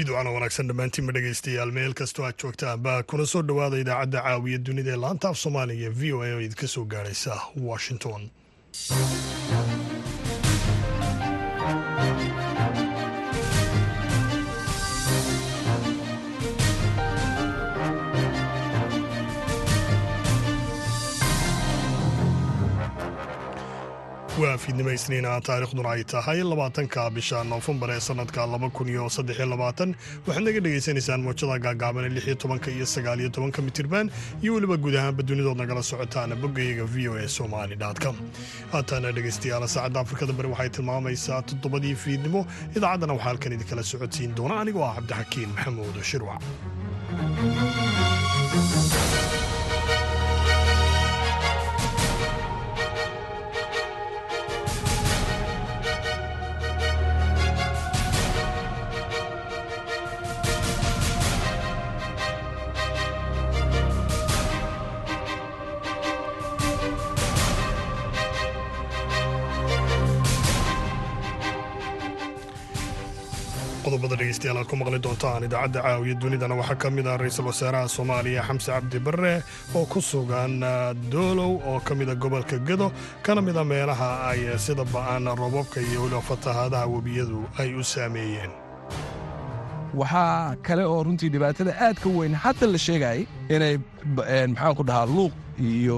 fiidocana wanaagsan dhammaantiinma dhegaystayaal meel kastoo aad joogtaanba kuna soo dhowaada idaacadda caawiya dunida ee laanta af soomaaliga v o a oo idinka soo gaadhaysa washington waa fiidnimo isniina taarikhduna ay tahay. Labaatanka bisha noofembar ee sanadka waxaad naga dhegaysanaysaan moojada gaagaaban ee lixiyo tobanka iyo sagaaliyo tobanka mitirban iyo weliba guud ahaanba dunidood nagala socotaan boggayaga v o a somali com. Haataana dhegaystayaal saacadda afrikada bari waxay tilmaamaysaa toddobadii fiidnimo. Idaacaddana waxaa halkan idinkala socodsiin doona. Anigoo ah cabdixakiin maxamuud shirwac dhegeystayaal aad ku maqli doontaan idaacadda caawiya dunidana waxaa ka mid ah ra'iisul wasaaraha soomaaliya xamse cabdi barre oo ku sugan doolow oo ka mida gobolka gedo kana mida meelaha ay sida ba'an roobabka iyo weliba fatahaadaha webiyadu ay u saameeyeen waxaa kale oo runtii dhibaatada aad ka weyn hadda la sheegayay inay maxaan ku dhahaa luuq iyo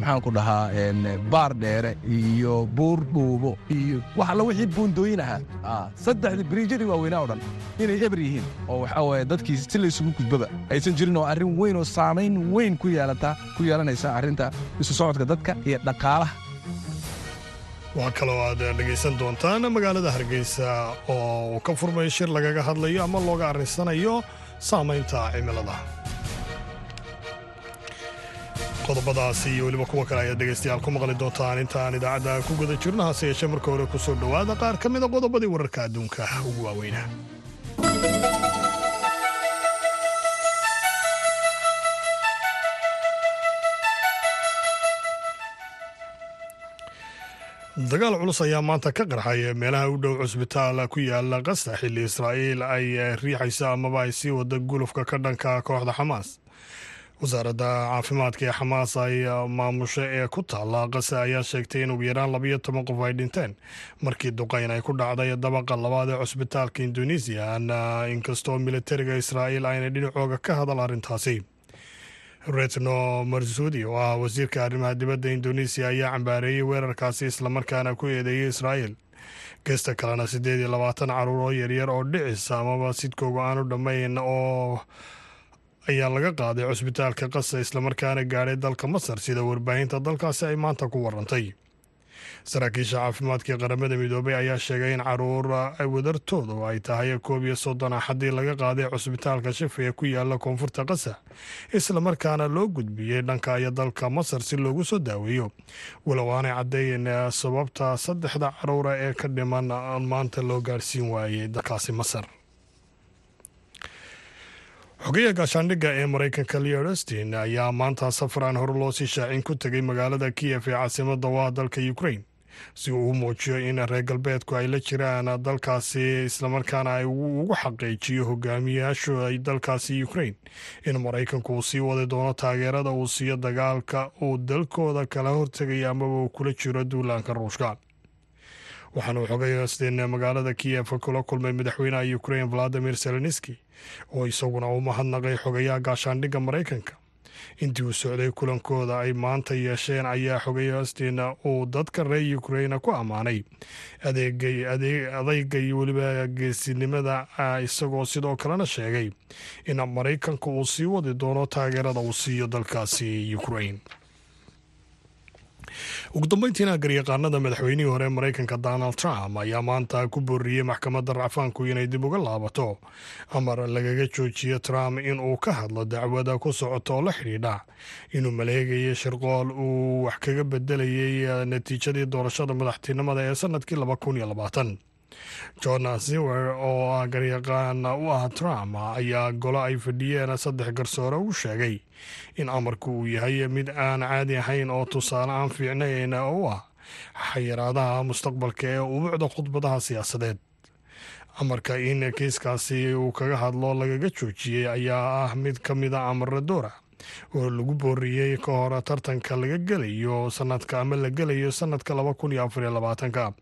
maxaan ku dhahaa baar dheere iyo buur dhuubo iyo wax alla wixii buundooyin ahaa. Saddexdii biriijadii waaweynaa o dhan inay eber yihiin oo waxaa waye dadkii si laysugu gudbaba aysan jirin oo arrin weyn oo saamayn weyn ku yeelata ku yeelanaysa arrinta isu socodka dadka iyo dhaqaalaha waxaa kaloo aad dhegaysan doontaan magaalada hargeysa oo ka furmay shir lagaga hadlayo ama looga arrinsanayo saamaynta cimilada. Qodobadaasi iyo weliba kuwa kale ayaad dhegaystayaal ku maqli doontaan intaan idaacadda ku guda jirno hase yeeshee marka hore ku soo dhowaada. Qaar ka mida qodobadii wararka adduunka ugu waaweyna dagaal culus ayaa maanta ka qarxay meelaha u dhow cusbitaal ku yaalla qasta xilli israa'iil ay riixayso amaba ay sii wada gulufka ka dhanka kooxda xamaas. Wasaaradda caafimaadka ee xamaas ay maamusho ee ku taalla qasa ayaa sheegtay in ugu yaraan labayo toban qof ay dhinteen. Markii duqayn ay ku dhacday dabaqa labaad ee cusbitaalka indonesiya inkastoo militariga israa'iil aynay dhinacooga ka hadal arrintaasi retno marsudi oo ah wasiirka arrimaha dibadda indonesiya ayaa cambaareeyey weerarkaasi islamarkaana ku eedeeyey israa'iil. Geesta kalena siddeed iyo labaatan carruur oo yaryar oo dhicis amaba sidkooga aanu dhammayn oo ayaa laga qaaday cusbitaalka qasa islamarkaana gaadhay dalka masar sida warbaahinta dalkaasi ay maanta ku warantay saraakiisha caafimaadka qaramada midoobay ayaa sheegay in carruur wadartoodu ay tahay koob iyo soddon axadii laga qaaday cusbitaalka shifa ee ku yaalla koonfurta qasa islamarkaana loo gudbiyey dhanka iyo dalka masar si loogu soo daaweeyo. Walow aanay caddeyn sababta saddexda caruura ee ka dhiman maanta loo gaadhsiin waayey dalkaasi masar. Xogeya gaashaandhigga ee maraykanka leo restin ayaa maanta safar aan hore loo sii shaacin ku tegay magaalada kiyef ee caasimada waa dalka ukrain si uu u muujiyo in reer galbeedku ay la jiraan dalkaasi islamarkaana ay ugu xaqiijiyo hogaamiyaashu ay dalkaasi ukrain in maraykanku uu sii wadi doono taageerada uu siiyo dagaalka uu dalkooda kala hortegaya amaba uu kula jiro duulaanka ruushka. Waxaana xogay magaalada kiyef kula kulmay madaxweynaha ukrain valadimir zelenski oo isaguna u mahadnaqay xogayaha gaashaandhigga maraykanka intii uu socday kulankooda ay maanta yeesheen ayaa xogay hostin uu dadka reer ukraina ku ammaanay. Adeyga iyo weliba geesinimada isagoo sidoo kalena sheegay in maraykanka uu sii wadi doono taageerada uu siiyo dalkaasi ukrain ugu dambeyntiina garyaqaanada madaxweynihii hore maraykanka donald trump ayaa maanta ku booriyey maxkamadda racfaanku inay dib uga laabato. Amar lagaga joojiyo trump in uu ka hadlo dacwada ku socota oo la xidhiidha. Inuu maleegayay shirqool uu wax kaga bedelayay natiijadii doorashada madaxtinimada ee sannadkii john ziwer oo ah garyaqaan u ah trump ayaa golo ay fadhiyeen saddex garsoore u sheegay in amarku uu yahay mid aan caadi ahayn oo tusaale aan fiicnayn u ah xayiraadaha mustaqbalka ee ubuucda khudbadaha siyaasadeed. Amarka in kiiskaasi uu kaga hadlo lagaga joojiyey ayaa ah mid ka mid a amara doora oo lagu booriyey ka hor tartanka laga gelayo sanadka ama la gelayo sanadka laba kun iyo afar iyo labaatanka.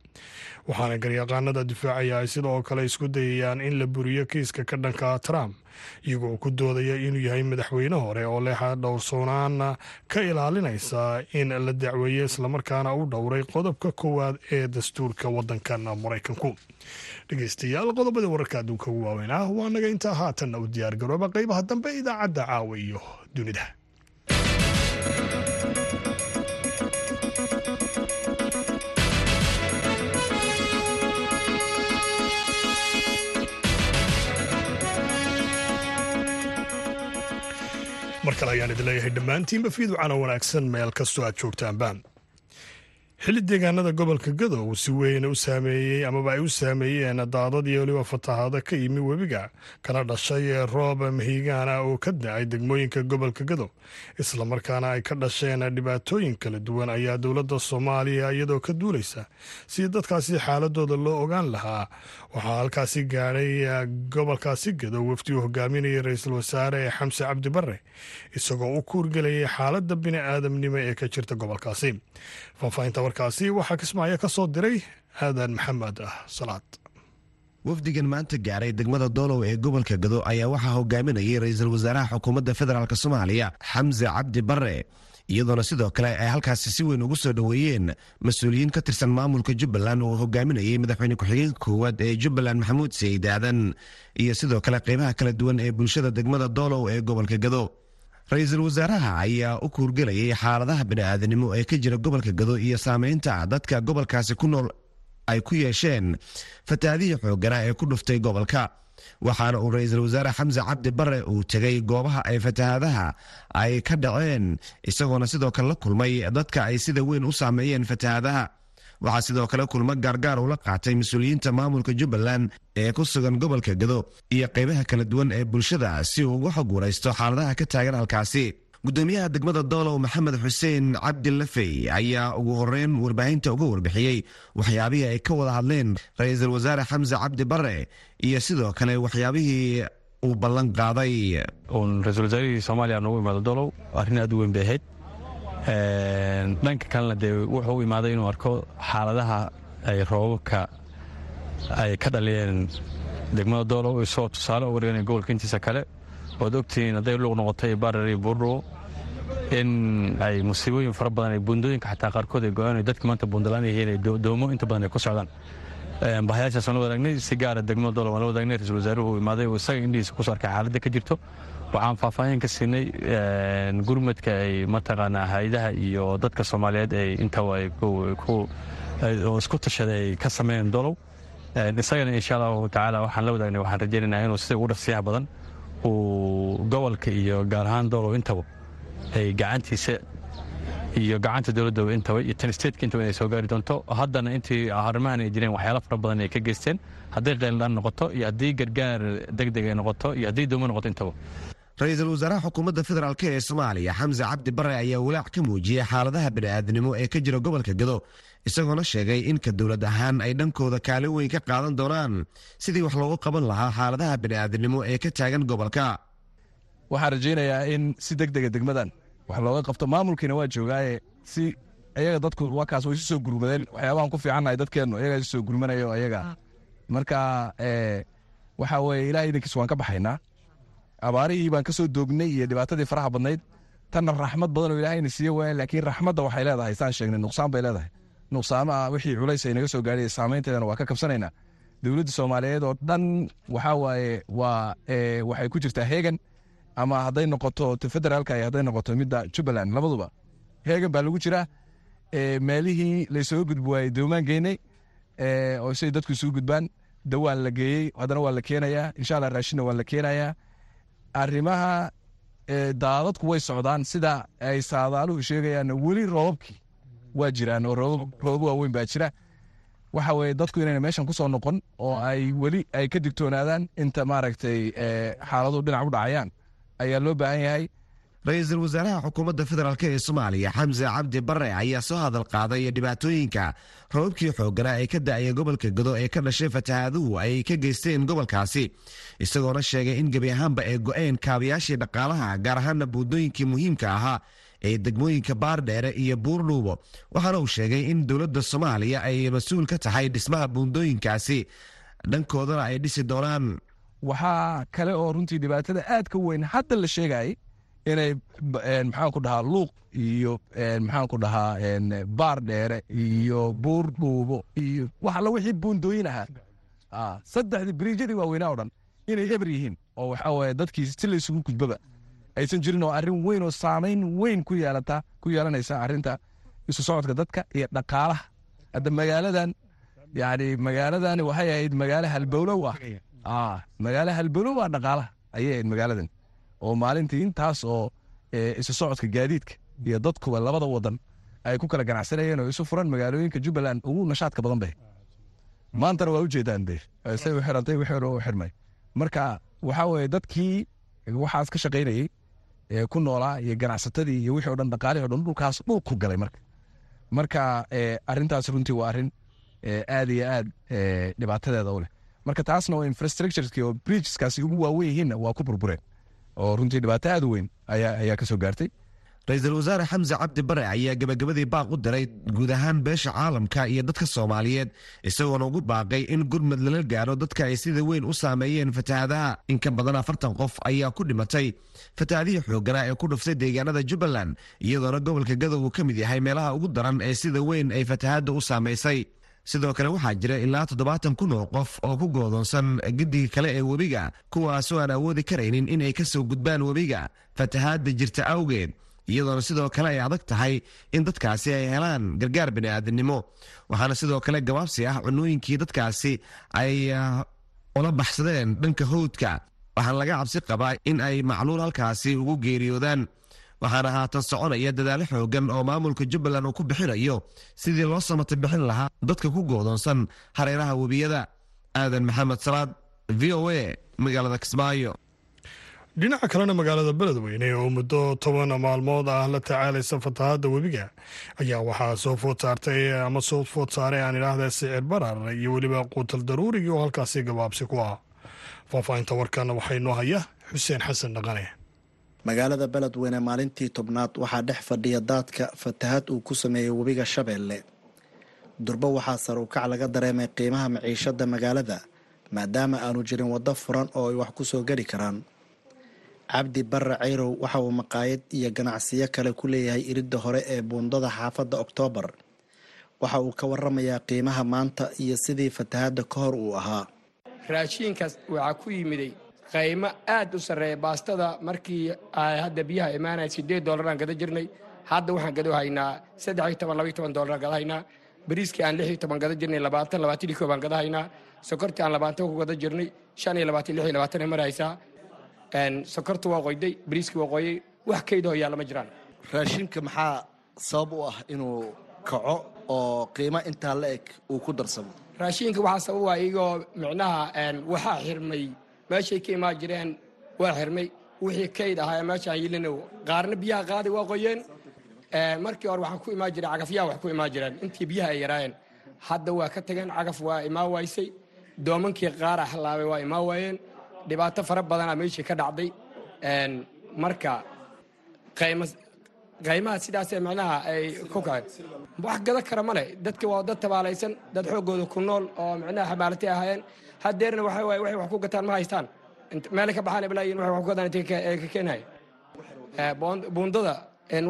Waxaana garyaqaanada difaacaya ay sidoo kale isku dayayaan in la buriyo kiiska ka dhanka trump iyagoo ku doodaya inuu yahay madaxweyne hore oo leexa dhowrsoonaan ka ilaalinaysa in la dacweeyo islamarkaana u dhowray qodobka koowaad ee dastuurka wadankan maraykanku. Dhegeystayaal qodobada wararka adduunka ugu waaweynah waa naga intaa haatanna u diyaargarooba qeybaha dambe idaacadda caawa iyo dunida mar kale ayaan idin leeyahay dhammaantiinba fiiducana wanaagsan meel kastoo aad joogtaanba xilli deegaanada gobolka gadow si weyn u saameeyey amaba ay u saameeyeen daadad iyo weliba fatahaado ka yimi webiga kana dhashay roob mahiigaana oo ka da'ay degmooyinka gobolka gadow islamarkaana ay ka dhasheen dhibaatooyin kala duwan ayaa dowladda soomaaliya iyadoo ka duulaysa si dadkaasi xaaladooda loo ogaan lahaa. Waxaa halkaasi gaadhay gobolkaasi gadow wafdi uu hogaaminayay ra'iisul wasaare xamse cabdi bare isagoo u kuurgelayay xaaladda bini aadamnimo ee ka jirta gobolkaasi warkaasi waxaa kismaayo ka soo diray aadan maxamed ah salaad. Wafdigan maanta gaaray degmada doolow ee gobolka gado ayaa waxaa hogaaminayay ra'iisul wasaaraha xukuumadda federaalk soomaaliya xamse cabdi bare iyadoona sidoo kale ay halkaasi si weyn ugu soo dhoweeyeen mas'uuliyiin ka tirsan maamulka jubbaland oo hogaaminayay madaxweyne ku-xigeenka koowaad ee jubbaland maxamuud sayid aadan iyo sidoo kale qeybaha kala duwan ee bulshada degmada doolow ee gobolka gado ra'iisul wasaaraha ayaa u kuurgelayay xaaladaha bini'aadanimo ee ka jira gobolka gado iyo saameynta dadka gobolkaasi ku nool ay ku yeesheen fatahaadihii xoogana ee ku dhuftay gobolka. Waxaana uu ra'iisul wasaare xamse cabdi bare uu tegay goobaha ay fatahaadaha ay ka dhaceen isagoona sidoo kale la kulmay dadka ay sida weyn u saameeyeen fatahaadaha waxaa sidoo kale kulmo gaargaar ula qaatay mas'uuliyiinta maamulka jubbaland ee ku sugan gobolka gado iyo qeybaha kala duwan ee bulshada si uu uga xog waraysto xaaladaha ka taagan halkaasi. Gudoomiyaha degmada doolow maxamed xuseen cabdi lafey ayaa ugu horeyn warbaahinta uga warbixiyey. Waxyaabihii ay ka wada hadleen ra'iisul wasaare xamse cabdi bare iyo sidoo kale waxyaabihii uu ballan qaaday. Ra'isul wasaarihii soomaaliya noogu imaado doolow arrin aad u weyn bay ahayd dhanka kalena dee wuxuu u imaaday inuu arko xaaladaha ay roobabka ay ka dhaliyeen. Degmada doolow isagoo tusaale uga dhiganaya gobolka intiisa kale. Oad ogtihiin hadday luuq noqotay barar iyo buurdhuwo in ay musiibooyin fara badan ay buundooyinka xataa qaarkood ay go'aan dadka maanta buundalaan yihiin ay doomo inta badan ay ku socdaan. Bahayaashaas waan la wadaagnay si gaara degmada doolow waan la wadaagnay ra'isul wasaaruhu uu imaaday oo isaga indhihiisa ku soo arkay xaaladda ka jirto waxaan faahfaahin ka siinay gurmadka ay mataqaanaa hay'adaha iyo dadka soomaaliyeed ay intaba oo isku tashaday ay ka sameeyeen dolow. Isagana insha allahu tacaala waxaan la wadaagnay waxaan rajaynaynaa inuu sida ugu dhaqsiyaha badan uu gobolka iyo gaar ahaan dolow intaba ay gacantiisa iyo gacanta dowladda intaba iyo tan stateka intaba inay soo gaari doonto. Haddana intii arrimahan ay jireen waxyaalo fara badan ay ka geysteen. Hadday qeyldhaan noqoto iyo haddii gargaar deg deg ay noqoto iyo haddii doomo noqoto intaba ra'iisul wasaaraha xukuumadda federaalk ee soomaaliya xamse cabdi bare ayaa walaac ka muujiyey xaaladaha bini'aadnimo ee ka jira gobolka gado isagoona sheegay in ka dowlad ahaan ay dhankooda kaalin weyn ka qaadan doonaan sidii wax loogu qaban lahaa xaaladaha bini'aadnimo ee ka taagan gobolka. Waxaan rajaynayaa in si deg dega degmadan wax looga qabto. Maamulkiina waa joogaaye si ayaga dadku wakaas way isu soo gurmadeen. Waxyaabahan ku fiicannahay dadkeennu ayagaa isu soo gurmanayo ayaga. Marka waxaa weye ilaah idankiis waan ka baxaynaa abaarihii baan ka soo doognay iyo dhibaatadii faraha badnayd. Tanna raxmad badan oo ilaahayna siiye waaya laakiin raxmadda waxay leedahay. Saan sheegnay nuqsaan bay leedahay. Nuqsaamaha wixii culays ay naga soo gaadhay saameynteedana waa ka kabsanaynaa. Dowladda soomaaliyeed oo dhan waxaa waaye waa waxay ku jirtaa heegan ama hadday noqoto federaalka iyo hadday noqoto midda jubbaland labaduba. Heegan baa lagu jiraa meelihii laysoo gudbi waayey doomaan geynay oo siay dadku isugu gudbaan. Dawaan la geeyey haddana waa la keenayaa. Insha allah raashinna waa la keenayaa arrimaha daadadku way socdaan sida ay saadaaluhu sheegayaan weli roobabkii waa jiraan oo roobab waaweyn baa jira. Waxa weye dadku inayna meeshan ku soo noqon oo ay weli ay ka digtoonaadaan inta maaragtay xaaladuhu dhinac u dhacayaan ayaa loo baahan yahay ra'iisul wasaaraha xukuumadda federaalk ee soomaaliya xamse cabdi bare ayaa soo hadal qaaday dhibaatooyinka. Robabkii xooganaa ee ka da'aya gobolka gado ee ka dhashay fatahaaduhu ay ka geysteen gobolkaasi isagoona sheegay in gebi ahaanba ay go-een kaabayaashii dhaqaalaha gaar ahaana buundooyinkii muhiimka ahaa ee degmooyinka baardheere iyo buurdhuubo waxaana uu sheegay in dowladda soomaaliya ay mas'uul ka tahay dhismaha buundooyinkaasi. Dhankoodana ay dhisi doonaan. Waxaa kale oo runtii dhibaatada aad weyn hadda la sheegayay inay maxaan ku dhahaa luuq iyo maxaan ku dhahaa baar dheere iyo buur dhuubo iyo wax alla wixii buundooyin ahaa. Saddexdii biriijyadii waaweynaa o dhan inay eber yihiin oo waxaa waye dadkii si laysugu gudbaba aysan jirin oo arrin weyn oo saamayn weyn ku yeelata ku yeelanaysa arrinta isu socodka dadka iyo dhaqaalaha. Hadda magaaladan yani magaaladani waxay ahayd magaalo halbowlow ah. Magaalo halbowlow ah dhaqaalaha ayay ahayd magaaladan oo maalintii intaas oo isu socodka gaadiidka iyo dadkuba labada wadan ay ku kala ganacsanayeen oo isu furan magaalooyinka jubbaland ugu nashaadka badan bay. Maantana waa ujeedaan de say u xirantay wixii u xirmay. Marka waxaa weye dadkii waxaas ka shaqaynayey ee ku noolaa iyo ganacsatadii iyo wixii o dhan dhaqaalihii o dhan dhulkaas dhul ku galay marka. Marka arrintaas runtii waa arrin aad iyo aad dhibaatadeeda u leh. Marka taasna oo infrastructureski oo bridgeskaasi ugu waaweyn yihiinna waa ku burbureen oo runtii dhibaato aad u weyn ayaa ka soo gaartay. Ra'iisul wasaare xamse cabdi bare ayaa gebagabadii baaq u diray guud ahaan beesha caalamka iyo dadka soomaaliyeed isagoona ugu baaqay in gurmad lala gaaro dadka ay sida weyn u saameeyeen fatahaadaha. In ka badan afartan qof ayaa ku dhimatay fatahaadihii xooganaa ee ku dhuftay deegaanada jubbaland iyadoona gobolka gadow uu ka mid yahay meelaha ugu daran ee sida weyn ay fatahaadda u saamaysay sidoo kale waxaa jira ilaa toddobaatan kun oo qof oo ku goodoonsan gediga kale ee webiga kuwaasoo aan awoodi karaynin inay ka soo gudbaan webiga fatahaadda jirta awgeed iyadoona sidoo kale ay adag tahay in dadkaasi ay helaan gargaar bini'aadinimo waxaana sidoo kale gabaabsi ah cunooyinkii dadkaasi ay ula baxsadeen dhanka howdka waxaana laga cabsi qabaa in ay macluul halkaasi ugu geeriyoodaan waxaana haatan soconaya dadaalo xoogan oo maamulka jubbaland uu ku bixinayo. Sidii loo samata bixin lahaa dadka ku goodoonsan hareeraha webiyada. Aadan maxamed salaad v o a magaalada kismaayo. Dhinaca kalena magaalada beledweyne oo muddo toban maalmood ah la tacaalaysa fatahaadda webiga ayaa waxaa soo food saartay ama soo food saaray aan idhaahda sicir barar iyo weliba quutal daruurigii oo halkaasi gabaabsi ku ah. Faahfaahinta warkan waxaa inoo haya xuseen xasan dhaqane magaalada beledweyne maalintii tobnaad waxaa dhex fadhiya daadka fatahaad uu ku sameeyey webiga shabeelle. Durbo waxaa sar ukac laga dareemay qiimaha maciishada magaalada maadaama aanu jirin waddo furan oo ay wax ku soo geli karaan. Cabdi barre cayrow waxa uu maqaayad iyo ganacsiyo kale ku leeyahay iridda hore ee buundada xaafadda oktoobar waxa uu ka waramayaa qiimaha maanta iyo sidii fatahaadda ka hor uu ahaa. Raashiinkaas waxaa ku yimiday qaymo aad u sarreeya baastada markii hadda biyaha imaanaya siddeed doolaraan gada jirnay. Hadda waxaan gado haynaa saddex iyo toban labaiyo toban doolaraan gada haynaa. Bariiskii aan lix iyo toban gada jirnay labaatan labaatan iyo koo baan gada haynaa. Sokortii aan labaatan ku gada jirnay shan iyo labaatan lix iyo labaatan ay maraysaa. Sokorta waa qoyday bariiskii waa qoyay. Wax kaydahoo yaalla ma jiraan. Raashinka maxaa sabab u ah inuu kaco oo qiimo intaa la eg uu ku darsamo? Raashiinka waxaa sabab waa iyagoo micnaha waxaa xirmay meeshay ka imaan jireen waa xirmay. Wixii kayd ahaa meeshaan yilina qaarna biyaha qaaday waa qoyeen. Markii hore waxaa ku imaan jireen cagafyaha wax ku imaan jireen. Intii biyaha ay yaraayeen hadda waa ka tageen cagaf waa imaan waysay. Doomankii qaara halaabay waa imaan waayeen. Dhibaato fara badanaa meeshii ka dhacday. Marka qaymaha sidaasee micnaha ay ku kaceen. Wax gada kara male dadka waa dad tabaalaysan dad xooggooda ku nool oo micnaha xamaalatay ahaayeen hadeerna waxa waxay wax ku gataan ma haystaan. Meelay ka baxaan balaayin waxay wax ku gataan intay ka keenaya buundada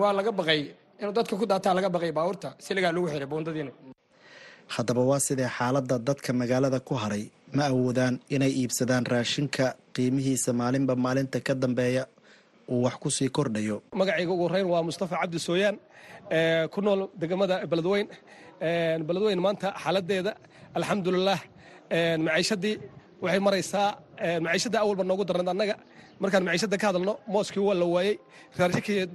waa laga baqay. Inuu dadka ku daataa laga baqay baabuurta siligaa lagu xiray buundadiina haddaba waa sidee xaaladda dadka magaalada ku haray. Ma awoodaan inay iibsadaan raashinka qiimihiisa maalinba maalinta ka dambeeya uu wax ku sii kordhayo. Magacayga ugu horeyn waa mustafa cabdi sooyaan ku nool degamada beledweyn beledweyn maanta xaaladeeda. Alxamdulilah maciishadii waxay maraysaa maciishada awalba noogu darnad annaga. Markaan maciishada ka hadalno mooskii waa la waayey raashinkii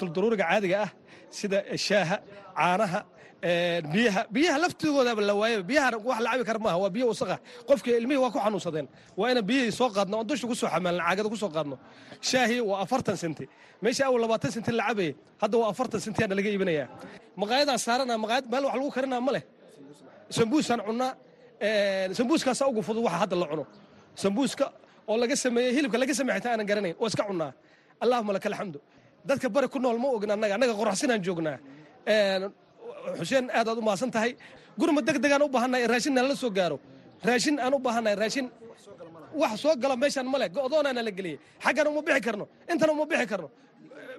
tuldaruuriga caadiga ah sida shaaha caanaha biyaha. Biyaha laftigoodaba la waayaba biyaha wax la cabi kara maaha waa biyo wasaqa qofkii ilmihii waa ku xanuunsadeen. Waa inaan biyihii soo qaadno oon dusha ku soo xamaalno caagada ku qaadno. Shaahii waa afartan senti. Meesha awal labaatan senti la cabayay hadda waa afartan sentiyaana laga iibinayaa. Maqaayadaan saarana maqaayad meel wax lagu karinaa ma leh. Sambuusaan cunnaa sambuuskaasaa ugu fudud waxa hadda la cuno. Sambuuska oo laga sameeyey hilibka laga sameey xitaa aanan garanayn oo iska cunnaa. Allahuma laka alxamdu dadka bari ku nool ma ogin annaga annaga qoraxsinaan joognaa. Xuseen aad aad u mahadsan tahay. Gurma deg degaan u baahannahay raashin nalala soo gaaro. Raashin aan u baahannahay raashin wax soo gala meeshaan male go'doonaana la geliyey. Xaggana uma bixi karno. Intana uma bixi karno.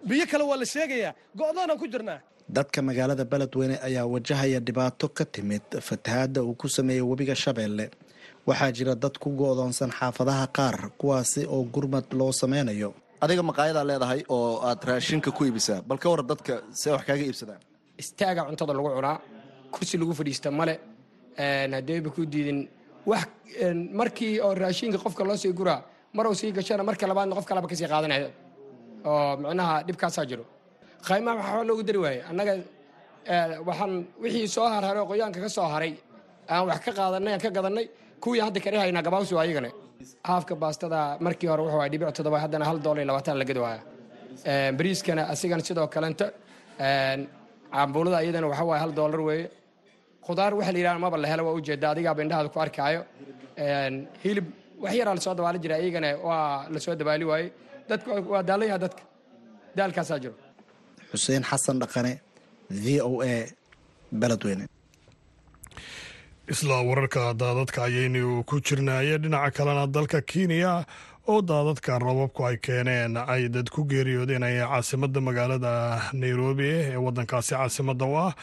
Biyo kale waa la sheegayaa. Go'doonaan ku jirnaa dadka magaalada beledweyne ayaa wajahaya dhibaato ka timid fatahaadda uu ku sameeyey webiga shabeelle. Waxaa jira dad ku go'doonsan xaafadaha qaar kuwaasi oo gurmad loo sameynayo. Adiga maqaayadaa leedahay oo aad raashinka ku iibisaa bal ka waran dadka see wax kaaga iibsadaan istaaga cuntada lagu cunaa kursi lagu fadhiista male haddayba ku diidin wax markii oo raashinka qofka loo sii guraa maruu sii gashana marka labaadna qof kaleba ka sii qaadanaya oo micnaha dhibkaasaa jiro qaymaha waxaa loogu dari waaye annaga waxaan wixii soo harharay oo qoyaanka ka soo haray aan wax ka qaadanay aan ka gadanay kuwii hadda kari haynaa gabaawsi waa ayagana haafka baastada markii hore wuxuu dhibic toddoba haddana hal doolar iyo labaatan la gadi waaya bariiskana asigana sidoo kalenta cambuulada iyadana waxa waaye hal doolar weeye. Khudaar waxa la yidhaha maba la helo waa ujeeda adigaaba indhahaada ku arkaayo. Hilib wax yaraa la soo dabaali jira iyagana waa la soo dabaali waaye dadku waa daalayaha dadka. Daalkaasaa jiro xuseen xasan dhaqane v o a beledweyne isla wararka daadadka ayaynu ku jirnaaye dhinaca kalena dalka kenya oo daadadka rababku ay keeneen ay dad ku geeriyoodeen ay caasimada magaalada nairobi ee wadankaasi caasimada u ah.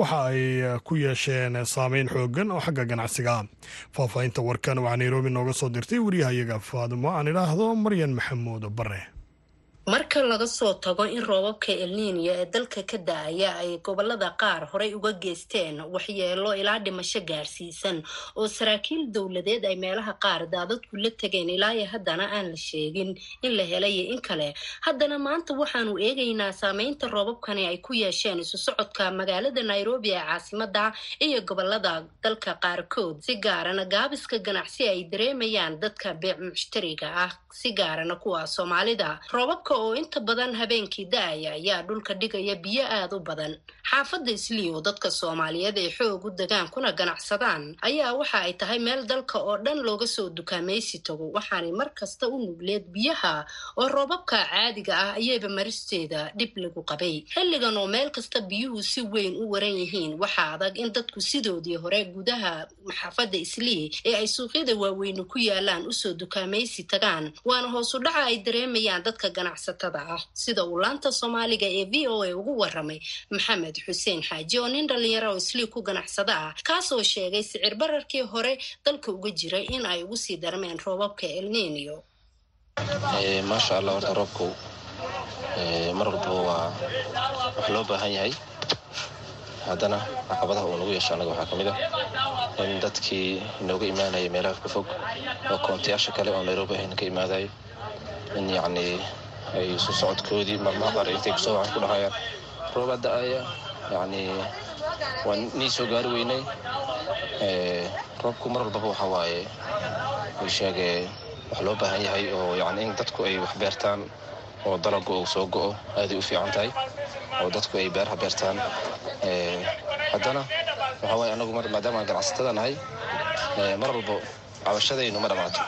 Waxa ay ku yeesheen saameyn xoogan oo xagga ganacsiga. Faahfaahinta warkan waxaa nairobi nooga soo dirtay wariyahayaga faadimo aan idhaahdo maryan maxamuud bare marka laga soo tago in roobabka elniinyo ee dalka ka da'aya ay gobollada qaar horey uga geysteen waxyeelo ilaa dhimasho gaarsiisan oo saraakiil dowladeed ay meelaha qaar daadadku la tegeen ilaayo haddana aan la sheegin in la helayo in kale. Haddana maanta waxaanu eegaynaa saameynta roobabkani ay ku yeesheen isu socodka magaalada nairobi ee caasimada iyo gobollada dalka qaarkood si gaarana gaabiska ganacsi ay dareemayaan dadka beec mushtariga ah si gaarana kuwa soomaalida roobabka oo inta badan habeenkii da'aya ayaa dhulka dhigaya biyo aada u badan. Xaafadda oo dadka soomaaliyeed ay xoog u degaan kuna ganacsadaan ayaa waxa ay tahay meel dalka oo dhan looga soo dukaamaysi tago waxaanay mar kasta u nugleed biyaha oo roobabka caadiga ah ayayba maristeeda dhib lagu qabay. Xilligan oo meel kasta biyuhu si weyn u waran yihiin waxaa adag in dadku sidoodii hore gudaha xaafadda islii ee ay suuqyada waaweyne ku yaalaan u soo dukaamaysi tagaan waana hoos u dhaca ay dareemayaan dadka ganacsatada ah. Sida uu soomaaliga ee v o a ugu waramay maxamed xuseen xaaji oo nin dhalinyaro oo islii ku ganacsada ah kaasoo sheegay sicir bararkii hore dalka uga jiray in ay ugu sii darmeen roobabka elniniyo maasha allah horta roobku mar walbaba waa wax loo baahan yahay. Haddana caqabadaha uu nagu yeesho annaga waxaa ka mid ah in dadkii inooga imaanaya meelaha ka oo koontayaasha kale oo nairobi ahayna ka imaadayo in yacnii ay isu socodkoodii qaar intay ku soo waxaan ku dhahayaan rooba da'aya yacnii waan nii soo gaari weynay. Roobku mar walbaba waxa waaye sheege wax loo baahan yahay oo yacni in dadku ay wax beertaan oo dalagu uu soo go-o aaday u fiican tahay oo dadku ay beeraha beertaan. Haddana waxa waaye annagu maadaama aan ganacsatada nahay mar walbo cabashadaynu ma dhammaato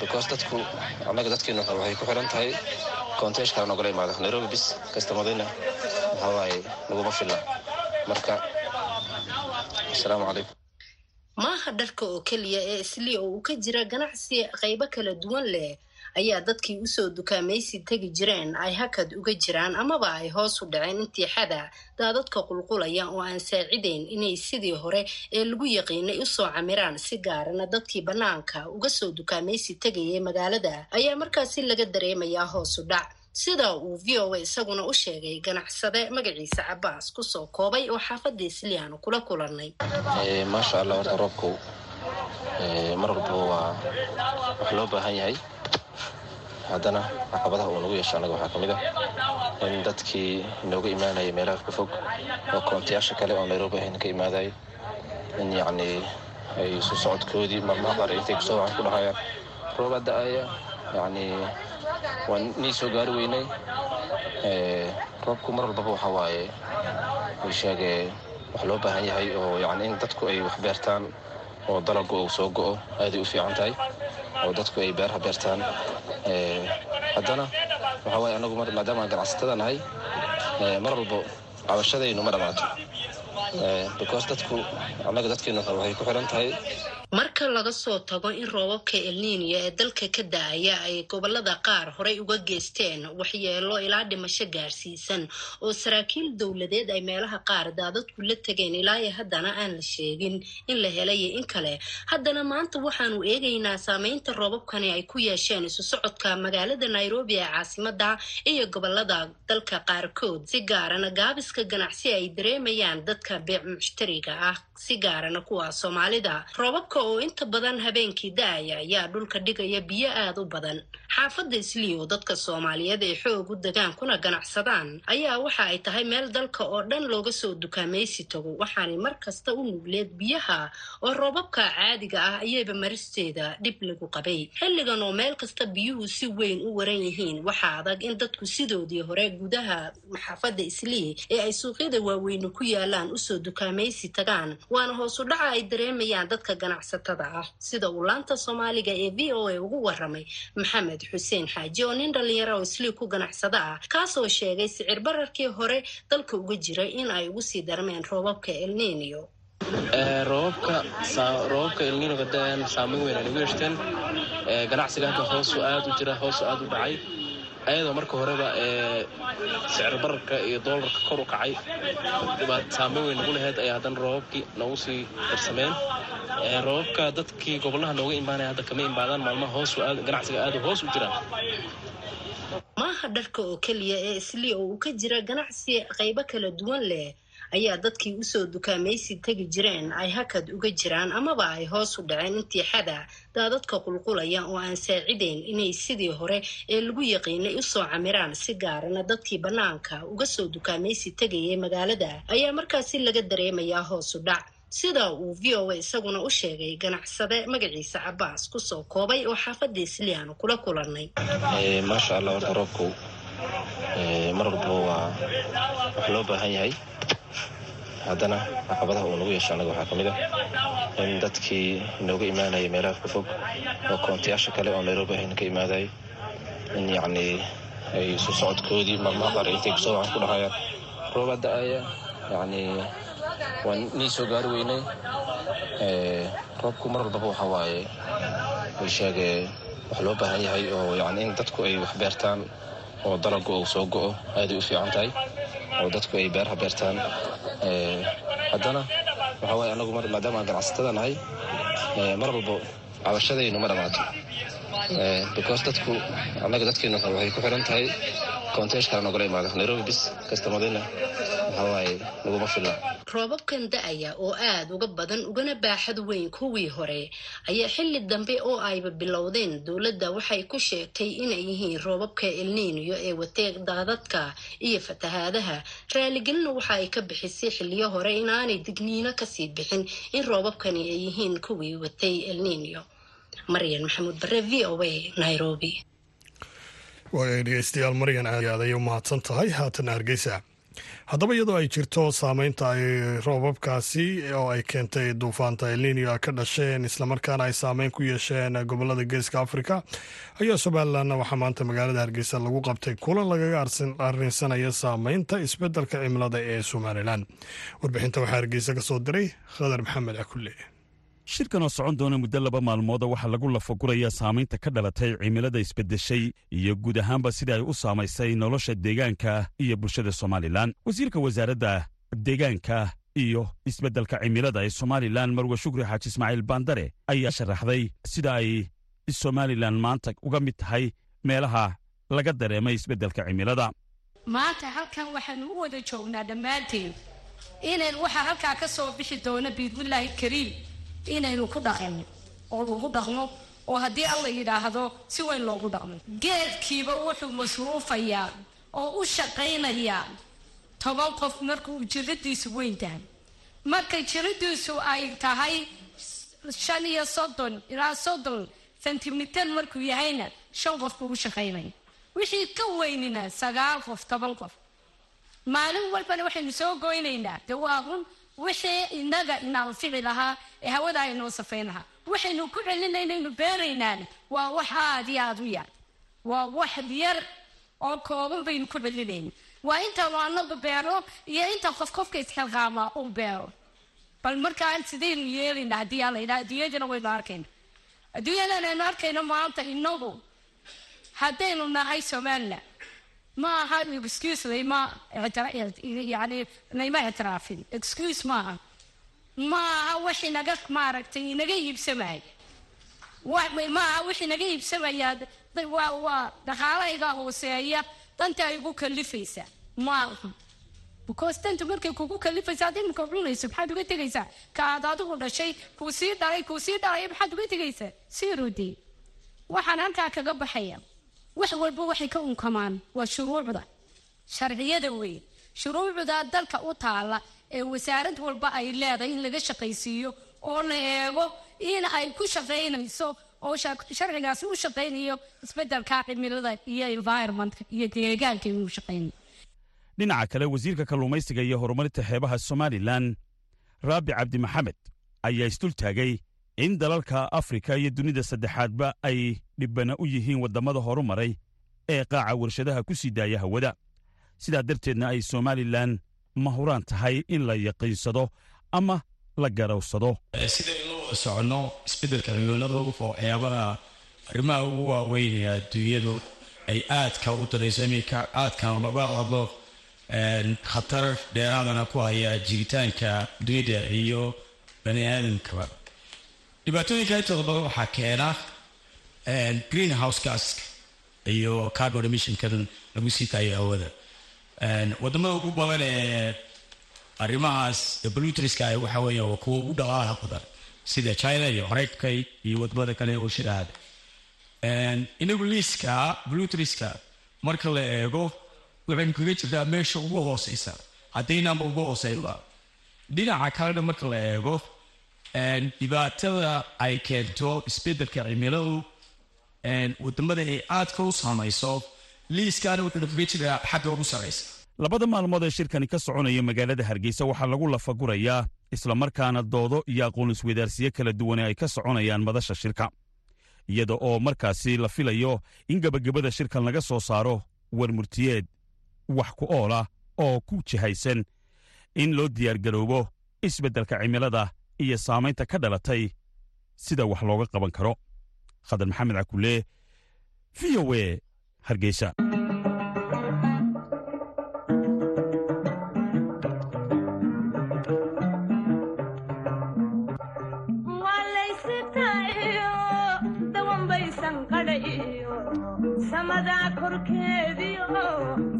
because dadku annaga dadkeenu waxay ku xiran tahay koonteeshkaa nogala imaada nairobi bis kastamadayna waxa waaye naguma filla marka asalaamu calaykum maaha dharka oo keliya ee islii oo uu ka jira ganacsi qaybo kala duwan leh ayaa dadkii u soo dukaamaysi tegi jireen ay hakad uga jiraan amaba ay hoos u dhaceen intii xada daadadka qulqulaya oo aan saacideyn inay sidii hore ee lagu yaqiinay u soo camiraan si gaarana dadkii bannaanka uga soo dukaamaysi tegayay magaalada ayaa markaasi laga dareemayaa hoos u dhac. Sida uu v o a isaguna u sheegay ganacsade magaciisa cabaas ku soo koobay oo xaafadda isliyaanu kula kulanay maasha allah horta roobku mar walbaba waa wax loo baahan yahay haddana caqabadaha uu nagu yeesha annaga waxaa ka mid ah in dadkii nooga imaanaya meelaha ka fog oo koontayaasha kale oo nairobi ahayna ka imaadayo in yacnii ay isu socodkoodii maalmaha qaar intay ku soo waxaan ku dhahayaan rooba da'aya yacnii waan nii soo gaari weynay. Roobku mar walbaba waxaa waaye uu sheegee wax loo baahan yahay oo yacni in dadku ay wax beertaan oo dalagu uu soo go'o aaday u fiican tahay oo dadku ay beeraha beertaan. Haddana waxaa waaye annagu maadaama aan ganacsatada nahay mar walbo cabashadaynu ma dhammaato. Because dadku annaga dadkeenu waxay ku xiran tahay marka laga soo tago in roobabka elniiniya ee dalka ka da'aya ay gobollada qaar horey uga geysteen waxyeelo ilaa dhimasho gaarsiisan oo saraakiil dowladeed ay meelaha qaar daadadku la tegeen ilaa iyo haddana aan la sheegin in la helayo in kale. Haddana maanta waxaanu eegaynaa saameynta roobabkani ay ku yeesheen isu socodka magaalada nairobi ee caasimada iyo gobollada dalka qaarkood si gaarana gaabiska ganacsi ay dareemayaan dadka beec mushtariga ah si gaarana kuwa soomaalida oo inta badan habeenkii da'aya ayaa dhulka dhigaya biyo aada u badan. Xaafadda isliyo dadka soomaaliyeed ee xoog u degaan kuna ganacsadaan ayaa waxa ay tahay meel dalka oo dhan looga soo dukaamaysi tago waxaanay mar kasta u nugleed biyaha oo roobabka caadiga ah ayayba maristeeda dhib lagu qabay. Xilligan oo meel kasta biyuhu si weyn u waran yihiin waxaa adag in dadku sidoodii hore gudaha xaafadda islii ee ay suuqyada waaweyne ku yaalaan u soo dukaamaysi tagaan waana hoosu dhaca ay dareemayaan dadka ganacsatada ah. Sida uu laanta soomaaliga ee v o a ugu waramay maxamed xuseen xaaji oo nin dhalinyaro oo islii ku ganacsada ah kaasoo sheegay sicir bararkii hore dalka uga jiray in ay ugu sii darmeen roobabka elniniyo roobabka elninoga da'an saameyn weyn ay nagu yeeshteen. Ganacsiga hadda hoosu aad u jira hoosu aad u dhacay ayadoo marka horeba sicir bararka iyo doolarka kor u kacay saameyn weyn nagu laheyd ayaa haddana roobabkii noogu sii darsameen roobabka dadkii gobolaha nooga imaanaya hadda kama imaadaan maalmaha hoosu aad ganacsiga aad hoos u jiraan. Maaha dharka oo keliya ee islii oo uu ka jira ganacsi qaybo kala duwan leh ayaa dadkii u soo dukaamaysi tegi jireen ay hakad uga jiraan amaba ay hoos u dhaceen intii xada daadadka qulqulaya oo aan saacideyn inay sidii hore ee lagu yaqiinay u soo camiraan si gaarana dadkii bannaanka uga soo dukaamaysi tegayay magaalada. Ayaa markaasi laga dareemayaa hoos u dhac. Sida uu v o a isaguna u sheegay ganacsade magaciisa cabaas ku soo koobay oo xaafadda isliyaanu kula kulanay maasha allah horta roobku mar walbaba waa wax loo baahan yahay haddana caqabadaha uu nagu yeesha annaga waxaa ka mid ah in dadkii nooga imaanaya meelaha ka fog oo koontayaasha kale oo nairobi ahayna ka imaadayo in yacnii ay isu socodkoodii maalmaha qaar intay ku soo waxaan ku dhahayaan. Rooba da'aya yacnii waan nii soo gaari weynay. Roobku mar walbaba waxaa waaye uu sheegee wax loo baahan yahay oo yacni in dadku ay wax beertaan oo dalagu uu soo go'o aaday u fiican tahay. Oo dadku ay beeraha beertaan haddana waxaa waaye annagu maadaama aan ganacsatada nahay mar walbo cabashadaynu ma dhammaato because dadku annaga dadkeenu waxay ku xiran tahay konteesh kale nogala imaado nairobi bis kastamadina waxaa naguma filla roobabkan da'aya oo aada uga badan ugana baaxad weyn kuwii hore. Ayaa xilli dambe oo ayba bilowdeen dowladda waxay ku sheegtay inay yihiin roobabka elniiniyo ee wateeg daadadka iyo fatahaadaha. Raaligelina waxa ay ka bixisay xilliyo hore inaanay digniino ka sii bixin in roobabkani ay yihiin kuwii watay elniiniyo maryan maxamuud bare v o a nairobi dhegeystayaal maryan aad ayay u mahadsan tahay haatan hargeysa haddaba iyadoo ay jirto saameynta ay roobabkaasi oo ay keentay duufaanta elninia ka dhasheen islamarkaana ay saameyn ku yeesheen gobollada geeska afrika ayaa somalilanna waxaa maanta magaalada hargeysa lagu qabtay kulan lagaga arrinsanaya saameynta isbeddelka cimilada ee somalilan warbixinta waxaa hargeysa ka soo diray khadar maxamed cakulle shirkan oo socon doona muddo laba maalmooda waxaa lagu lafagurayaa saamaynta ka dhalatay cimilada isbeddeshay iyo guud ahaanba sida ay u saamaysay nolosha deegaanka iyo bulshada somalilan. Wasiirka wasaaradda deegaanka iyo isbeddelka cimilada ee somalilan marwe shukri xaaji ismaaciil baandare ayaa sharaxday sida ay somalilan maanta uga mid tahay meelaha laga dareemay isbeddelka cimilada. Maanta halkan waxaanu u wada joognaa dhammaanteen inayn waxaa halkaa ka soo bixi doona biidnillaahi kariim inaynu ku dhaqanno oo lagu dhaqno oo haddii alla yidhaahdo si weyn loogu dhaqmo. Geedkiiba wuxuu masruufayaa oo u shaqaynayaa. Toban qof markuu jiradiisu weyn tahay. Markay jiradiisu ay tahay shan iyo soddon ilaa soddon sentimitar markuu yahayna shan qof buu u shaqaynaya. Wixii ka weynina sagaal qof toban qof. Maalin walbana waxaynu soo goynaynaa de waa run wixii inaga inaanfici lahaa ee hawada aynoo safayn lahaa. Waxaynu ku celinaynaynu beeraynaana waa wax aad iyo aad u yar waa wax yar oo kooban baynu ku celinayna waa intaanu anaga beero iyo inta qof qofka isxilqaamaa uu beero. Bal markaa sidaynu yeelayna haddii aan laydhaha adduunyadana waynu arkayna adduunyadan aynu arkayno maanta inagu haddaynu nahay somaliland ma aha excuse yani layma ictiraafin excuse maaha ma aha wax inaga maaragtay inaga iibsamaya ma aha wax inaga iibsamaya waa dhaqaalahayga hooseeya danta ay ugu kalifaysaa ma aha because danta markay kugu kalifaysa ad imika cunayso maxaad uga tegaysaa kaad adigu dhashay kuu sii dhalay kuu sii dhalay maxaad uga tegaysaa sii rodey waxaan halkaa kaga baxaya wax walba waxay ka unkamaan. Waa shuruucda sharciyada weyn. Shuruucda dalka u taala ee wasaarad walba ay leedahay in laga shaqaysiiyo oo la eego in ay ku shaqaynayso oo sharcigaasi u shaqaynayo isbeddelka cimilada iyo environmentka iyo deegaanka inuu shaqaynayo. Dhinaca kale wasiirka kalluumaysiga iyo horumarinta xeebaha somalilan raabi cabdi maxamed ayaa isdultaagay in dalalka afrika iyo dunida saddexaadba ay dhibbana u yihiin waddamada horumaray ee qaaca warshadaha ku sii daaya hawada. Sidaa darteedna ay somalilan ma huraan tahay in la yaqiinsado ama la garowsado. Sidaynu soconno isbeddelka cimiladu waxyaabaha arrimaha ugu waaweyn ee adduunyadu ay aadka u darayso iminka aadkan laga hadlo khatar dheeraadana ku haya jiritaanka dunida iyo bani aadamkaba dhibaatooyinka intooda waxaa keena green house gaska iyo carbon emissionkan lagu sii taayo hawada. Wadamada ugu badan ee arrimahaas blutriska waxa weeye waa kuwa ugu dhaqaalaha badan sida china iyo maraykanka iyo waddamada kale oo shiraada inagu liiska blutriska marka la eego waxaynu kaga jirtaa meesha ugu hooseysa haddaynaba ugu hooseyba dhinaca kalena marka la eego dhibaatada ay keento isbeddelka cimiladu. Wadamada ay aadka u saamayso liiskaana wuxuu kaga jiraa xagga ugu saraysa labada maalmood ee shirkani ka soconaya magaalada hargeysa waxaa lagu lafagurayaa islamarkaana doodo iyo aqoon isweydaarsiyo kala duwane ay ka soconayaan madasha shirka. Iyada oo markaasi la filayo in gebagabada shirkan laga soo saaro warmurtiyeed wax ku oola oo ku jihaysan in loo diyaargaroobo isbeddelka cimilada iyo saamaynta ka dhalatay sida wax looga qaban karo. Khadar maxamed cakulee v o e hargeysa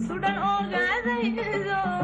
sudhan ogaadaydo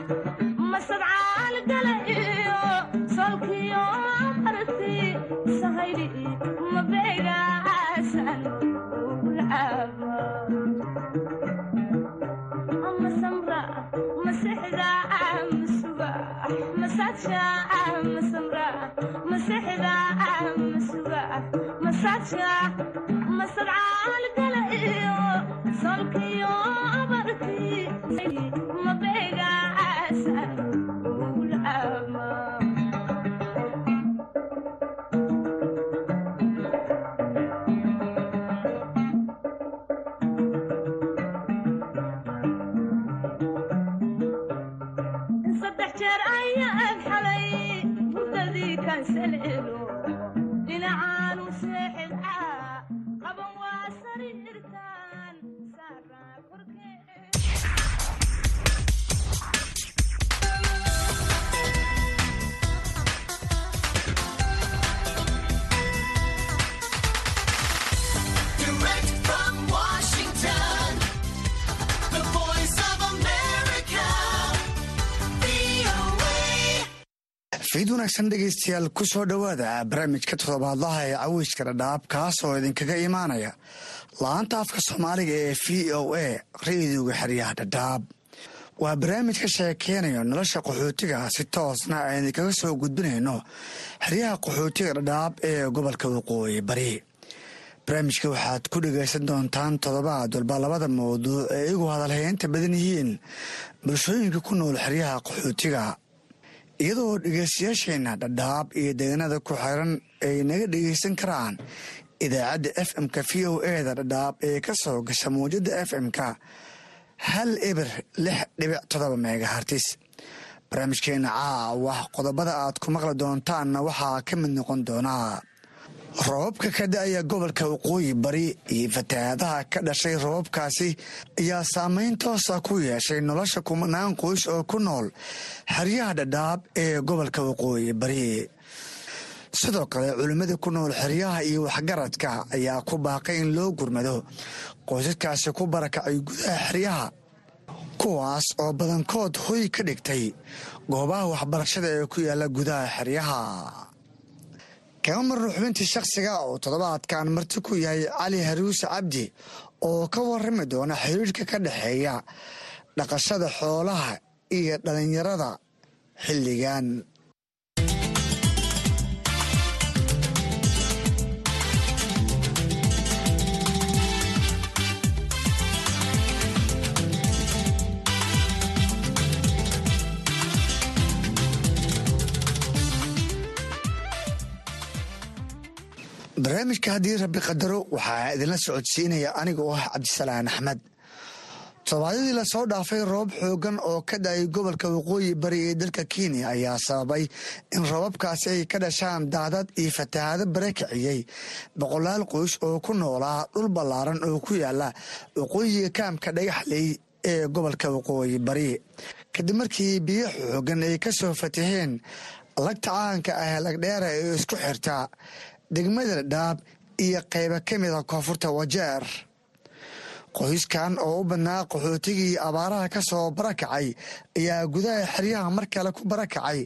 masaja wanaagsan dhegaystayaal ku soo dhowaada barnaamijka toddobaadlaha ee caweyska dhadhaab kaas oo idinkaga imaanaya. La-anta afka soomaaliga ee v o a rediyoga xeryaha dhadhaab. Waa barnaamij ka sheekeynayo nolosha qaxootiga si toosna aan idinkaga soo gudbinayno xeryaha qaxootiga dhadhaab ee gobolka waqooyi bari. Barnaamijka waxaad ku dhegaysan doontaan toddobaad walba labada mawduuc ee iyagu hadalhaynta badan yihiin bulshooyinka ku nool xeryaha qaxootiga iyadoo dhegaystayaasheenna dhadhaab iyo deegaanada ku xiran ay naga dhegaysan karaan idaacadda f m-ka v o eda dhadhaab ee ka soo gasha mawjadda f m-ka hal eber lix dhibic todoba megahartis barnaamijkeena caawa qodobada aad ku maqli doontaanna waxaa ka mid noqon doonaa roobabka ka da'aya gobolka waqooyi bari iyo fatahaadaha ka dhashay roobabkaasi ayaa saameyn toosa ku yeeshay nolosha kumanaan qoys oo ku nool xeryaha dhadhaab ee gobolka waqooyi bari. Sidoo kale culimmada ku nool xeryaha iyo waxgaradka ayaa ku baaqay in loo gurmado qoysaskaasi ku barakacay gudaha xeryaha kuwaas oo badankood hoy ka dhigtay goobaha waxbarashada ee ku yaalla gudaha xeryaha kama marno xubintii shakhsiga oo toddobaadkan marti ku yahay cali haruuse cabdi oo ka warrami doona xiriirka ka dhexeeya dhaqashada xoolaha iyo dhallinyarada xilligan barnaamijka haddii rabbi qadaro waxaa idinla socodsiinaya aniga oo ah cabdisalaan axmed. Toddobaadyadii la soo dhaafay roob xoogan oo ka da'ay gobolka waqooyi bari ee dalka kenya ayaa sababay in roobabkaasi ay ka dhashaan daadad iyo fatahaado bare kiciyey boqolaal qoys oo ku noolaa dhul ballaaran oo ku yaalla waqooyiga kaamka dhagaxley ee gobolka waqooyi bari. Kadib markii biyo xoogan ay ka soo fataheen lagta caanka ah lagdheera ee isku xirta degmada dhadhaab iyo qayba ka mida koonfurta wajeer. Qoyskan oo u badnaa qaxootigii abaaraha ka soo barakacay ayaa gudaha xeryaha mar kale ku barakacay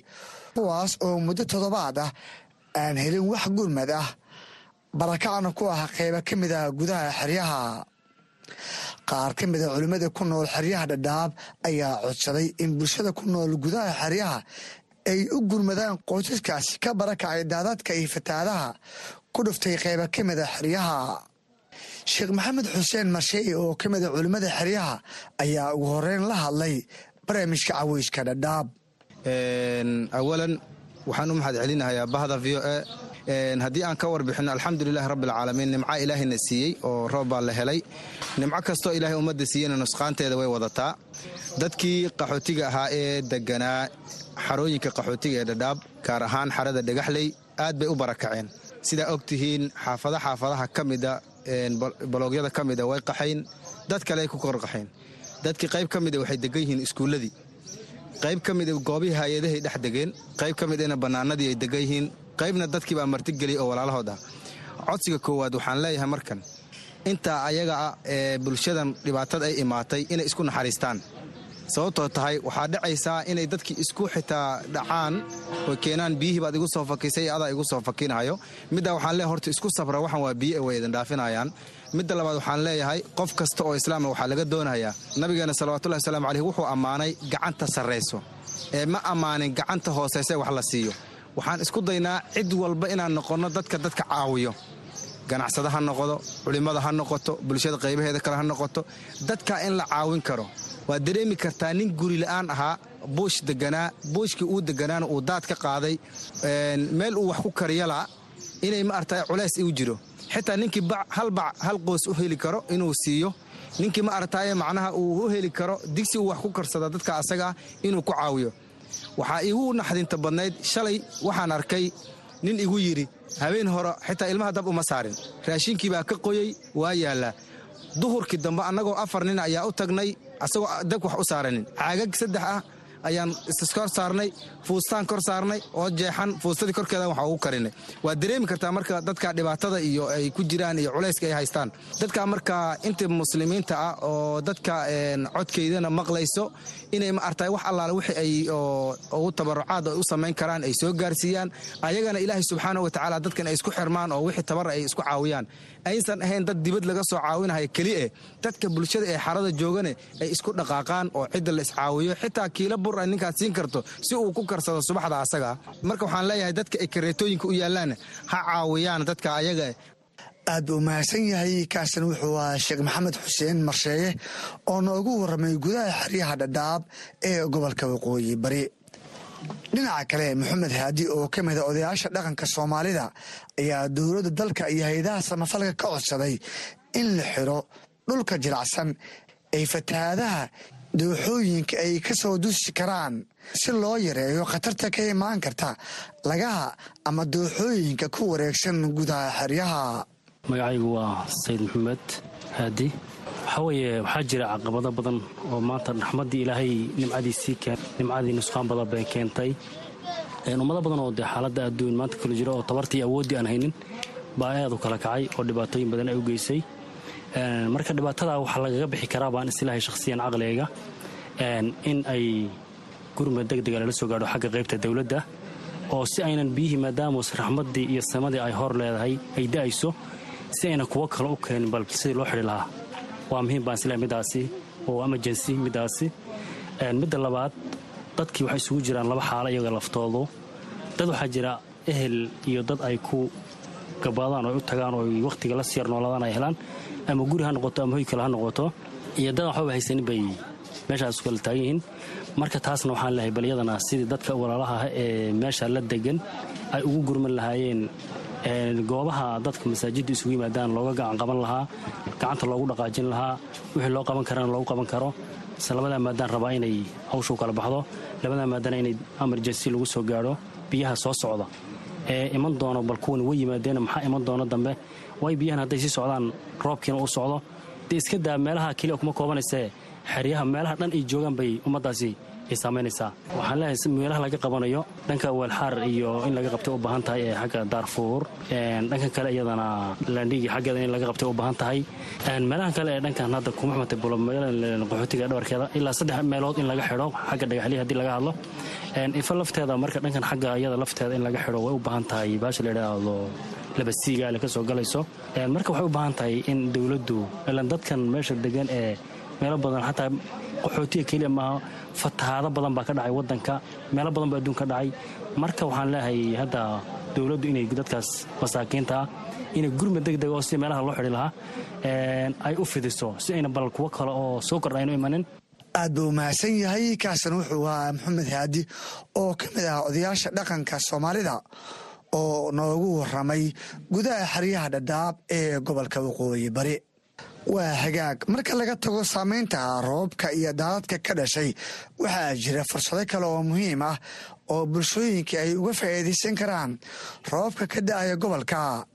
kuwaas oo muddo toddobaad ah aan helin wax gurmad ah barakacna ku ah qayba ka mid ah gudaha xeryaha. Qaar ka mida culimmada ku nool xeryaha dhadhaab ayaa codsaday in bulshada ku nool gudaha xeryaha ay u gurmadaan qoysaskaasi ka barakacay daadadka iyo fataadaha ku dhuftay qayba ka mida xeryaha. Sheekh maxamed xuseen marsheey oo ka mida culimmada xeryaha ayaa ugu horeyn la hadlay barnaamijka caweyska dhadhaab awalan waxaan u mahad celinahayaa bahda v o a. Haddii aan ka warbixino alxamdulilahi rabbialcaalamiin nimca ilaahayna siiyey oo roob baa la helay. Nimco kastoo ilaahay ummadda siiyeyna nusqaanteeda way wadataa. Dadkii qaxootiga ahaa ee deganaa xarooyinka qaxootiga ee dhadhaab gaar ahaan xarada dhagaxley aad bay u barakaceen. Sidaa og tihiin xaafada xaafadaha ka mida baloogyada ka mida way qaxayn dad kale ku korqaxeen dadkii qayb ka mida waxay degan yihiin iskuulladii. Qayb ka mida goobihii hay'adahay dhex degeen qayb ka midana bannaanadii ay degan yihiin qaybna dadkii baa martigeliyay oo walaalahood ah codsiga koowaad waxaan leeyahay markan intaa ayaga ah ee bulshadan dhibaatada ay imaatay inay isku naxariistaan sababtoo tahay waxaa dhacaysaa inay dadkii isku xitaa dhacaan oy keenaan biyihii baad igu soo fakisay adaa igu soo fakinahayo middaa waxaan leeyahay horta isku sabra waxan waa biyo way idin dhaafinayaan midda labaad waxaan leeyahay qof kasta oo islaama waxaa laga doonayaa nabigeena salawatullahi wasalaamu caleyh wuxuu ammaanay gacanta sarrayso ee ma ammaanin gacanta hoosayse wax la siiyo. Waxaan isku daynaa cid walba inaan noqonno dadka dadka caawiyo. Ganacsada ha noqdo culimmada ha noqoto bulshada qaybaheeda kale ha noqoto. Dadkaa in la caawin karo waad dareemi kartaa nin guri la'aan ahaa buush deganaa buushkii uu deganaana uu daad ka qaaday meel uu wax ku kariyala inay ma culays iu jiro. Xitaa ninkii hal bac hal qoos u heli karo inuu siiyo. Ninkii ma macnaha uu u heli karo digsi uu wax ku karsada dadka asaga ah inuu ku caawiyo. Waxaa iigu naxdinta badnayd shalay waxaan arkay nin igu yidhi habeen hore xitaa ilmaha dab uma saarin. Raashinkii baa ka qoyey waa yaallaa. Duhurkii dambe annagoo afar nin ayaa u tagnay asagoo dabka wax u saaranin caagag saddex ah ayaan iskor saarnay fuustaan kor saarnay oo jeexan fuustadii korkeeda waxa ugu karinay. Waa dareemi kartaa marka dadka dhibaatada iyo ay ku jiraan iyo culayska ay haystaan. Dadka marka inta muslimiinta ah oo dadka codkeydana maqlayso inay ma artay wax allaale wixii ay ugu tabarucaad ay u samayn karaan ay soo gaarsiiyaan ayagana ilaahay subxaana wa tacaala dadkan ay isku xirmaan oo wixii tabar ay isku caawiyaan aysan ahayn dad dibad laga soo caawinaya keliya dadka bulshada ee xarada joogane ay isku dhaqaaqaan oo cidda la iscaawiyo xitaa kiila bur ay ninkaad siin karto si uu ku karsado subaxda asaga. Marka waxaan leeyahay dadka ay kareetooyinka u yaallaan ha caawiyaan dadka ayaga. Aad buu mahadsan yahay kaasan wuxuu ahaa sheekh maxamed xuseen marsheeye oo noogu warramay gudaha xeryaha dhadhaab ee gobolka waqooyi bari dhinaca kale maxamed haadi oo ka mida odayaasha dhaqanka soomaalida ayaa dowladda dalka iyo hay'adaha samafalka ka codsaday in la xiro dhulka jilacsan ay fatahaadaha dooxooyinka ay ka soo dusi karaan. Si loo yareeyo khatarta ka imaan karta lagaha ama dooxooyinka ku wareegsan gudaha xeryaha. Magacaygu waa sayid maxamed haadi waxaa weeye waxaa jira caqabado badan oo maanta raxmaddii ilaahay nimcadiisii nimcadii nusqaan badan bay keentay. Ummado badan oo dee xaaladda adduun maanta kala jiro oo tabartii awooddii aan haynin baa aad kala kacay oo dhibaatooyin badan ay u geysay. Marka dhibaatada waxaa lagaga bixi karaa baan islaahay shakhsiyan caqligayga in ay gurmad degdega lala soo gaadho xagga qaybta dowladda oo si aynan biyihii maadaamus raxmaddii iyo samadii ay hor leedahay ay da'ayso si aynan kuwo kale u keenin bal loo xidhi lahaa waa muhiim baan islaahay middaasi oo emergency middaasi midda labaad dadkii waxay isugu jiraan laba xaalo iyaga laftoodu. Dad waxaa jira ehel iyo dad ay ku gabaadaan oo u tagaan oo wakhtiga la siyar noolaadaan ay helaan ama guri ha noqoto ama hoy kale ha noqoto. Iyo dad waxbaba haysanin bay meeshaas kala taagan yihiin. Marka taasna waxaan leehay bal sidii dadka walaalaha ah ee meesha la degan ay ugu gurman lahaayeen goobaha dadka masaajidda isugu yimaadaan looga gacan qaban lahaa gacanta loogu dhaqaajin lahaa wixii loo qaban karana loogu qaban karo. Ise labadaa maadaan rabaa inay hawshuu kala baxdo labadaa maadana inay emergency lagu soo gaadho biyaha soo socda. Ee iman doono bal kuwan way yimaadeen maxaa iman doono dambe? Way biyahan hadday sii socdaan roobkiina uu socdo. Dee iska daa meelaha keliya kuma koobanaysee xeryaha meelaha dhan ay joogaan bay ummaddaasi ay saamaynaysaa waxaan leeyahay meelaha laga qabanayo dhanka weelxaar iyo in laga qabtay u baahan tahay ee xagga daarfuur dhankan kale iyadana laandhigi xaggeeda in laga qabtay u baahan tahay. Meelahan kale ee dhankan hadda kuma xumatay qaxootiga dhabarkeeda ilaa saddex meelood in laga xidho xagga dhagaxliya haddii laga hadlo. Ifa lafteeda marka dhankan xagga iyada lafteeda in laga xidho way u baahan tahay. Baasha la yidhaahdo labasiiga ale ka soo galayso. Marka waxay u baahan tahay in dowladdu ilan dadkan meesha degan ee meelo badan xataa qaxootiga keliya maaha fatahaado badan baa ka dhacay wadanka meelo badan baa adduun ka dhacay. Marka waxaan leeyahay hadda dowladdu inay dadkaas masaakiinta ah inay gurmad degdeg oo si meelaha loo xidhi lahaa ay u fidiso si ayna bal kuwo kale oo soo kordha aynu imanin aad buu mahadsan yahay kaasan wuxuu ahaa maxamed haadi oo ka mid ah odayaasha dhaqanka soomaalida oo noogu waramay gudaha xeryaha dhadhaab ee gobolka waqooyi bari waa hagaag. Marka laga tago saamaynta roobka iyo daadadka ka dhashay waxaa jira fursado kale oo muhiim ah oo bulshooyinka ay uga faa'iidaysan karaan roobka ka da'aya gobolka.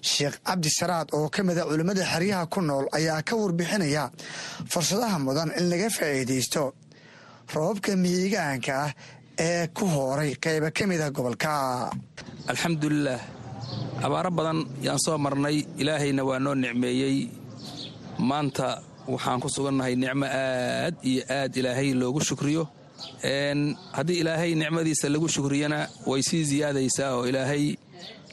Sheekh cabdi saraad oo ka mida culimmada xeryaha ku nool ayaa ka warbixinaya fursadaha mudan in laga faa'iidaysto roobka miyigaanka ah ee ku hooray qayba ka mida gobolka. Alxamdulilaah abaaro badan yaan soo marnay. Ilaahayna waa noo nicmeeyey maanta waxaan ku sugannahay nicmo aad iyo aad ilaahay loogu shukriyo. Haddii ilaahay nicmadiisa lagu shukriyana way sii siyaadaysaa oo ilaahay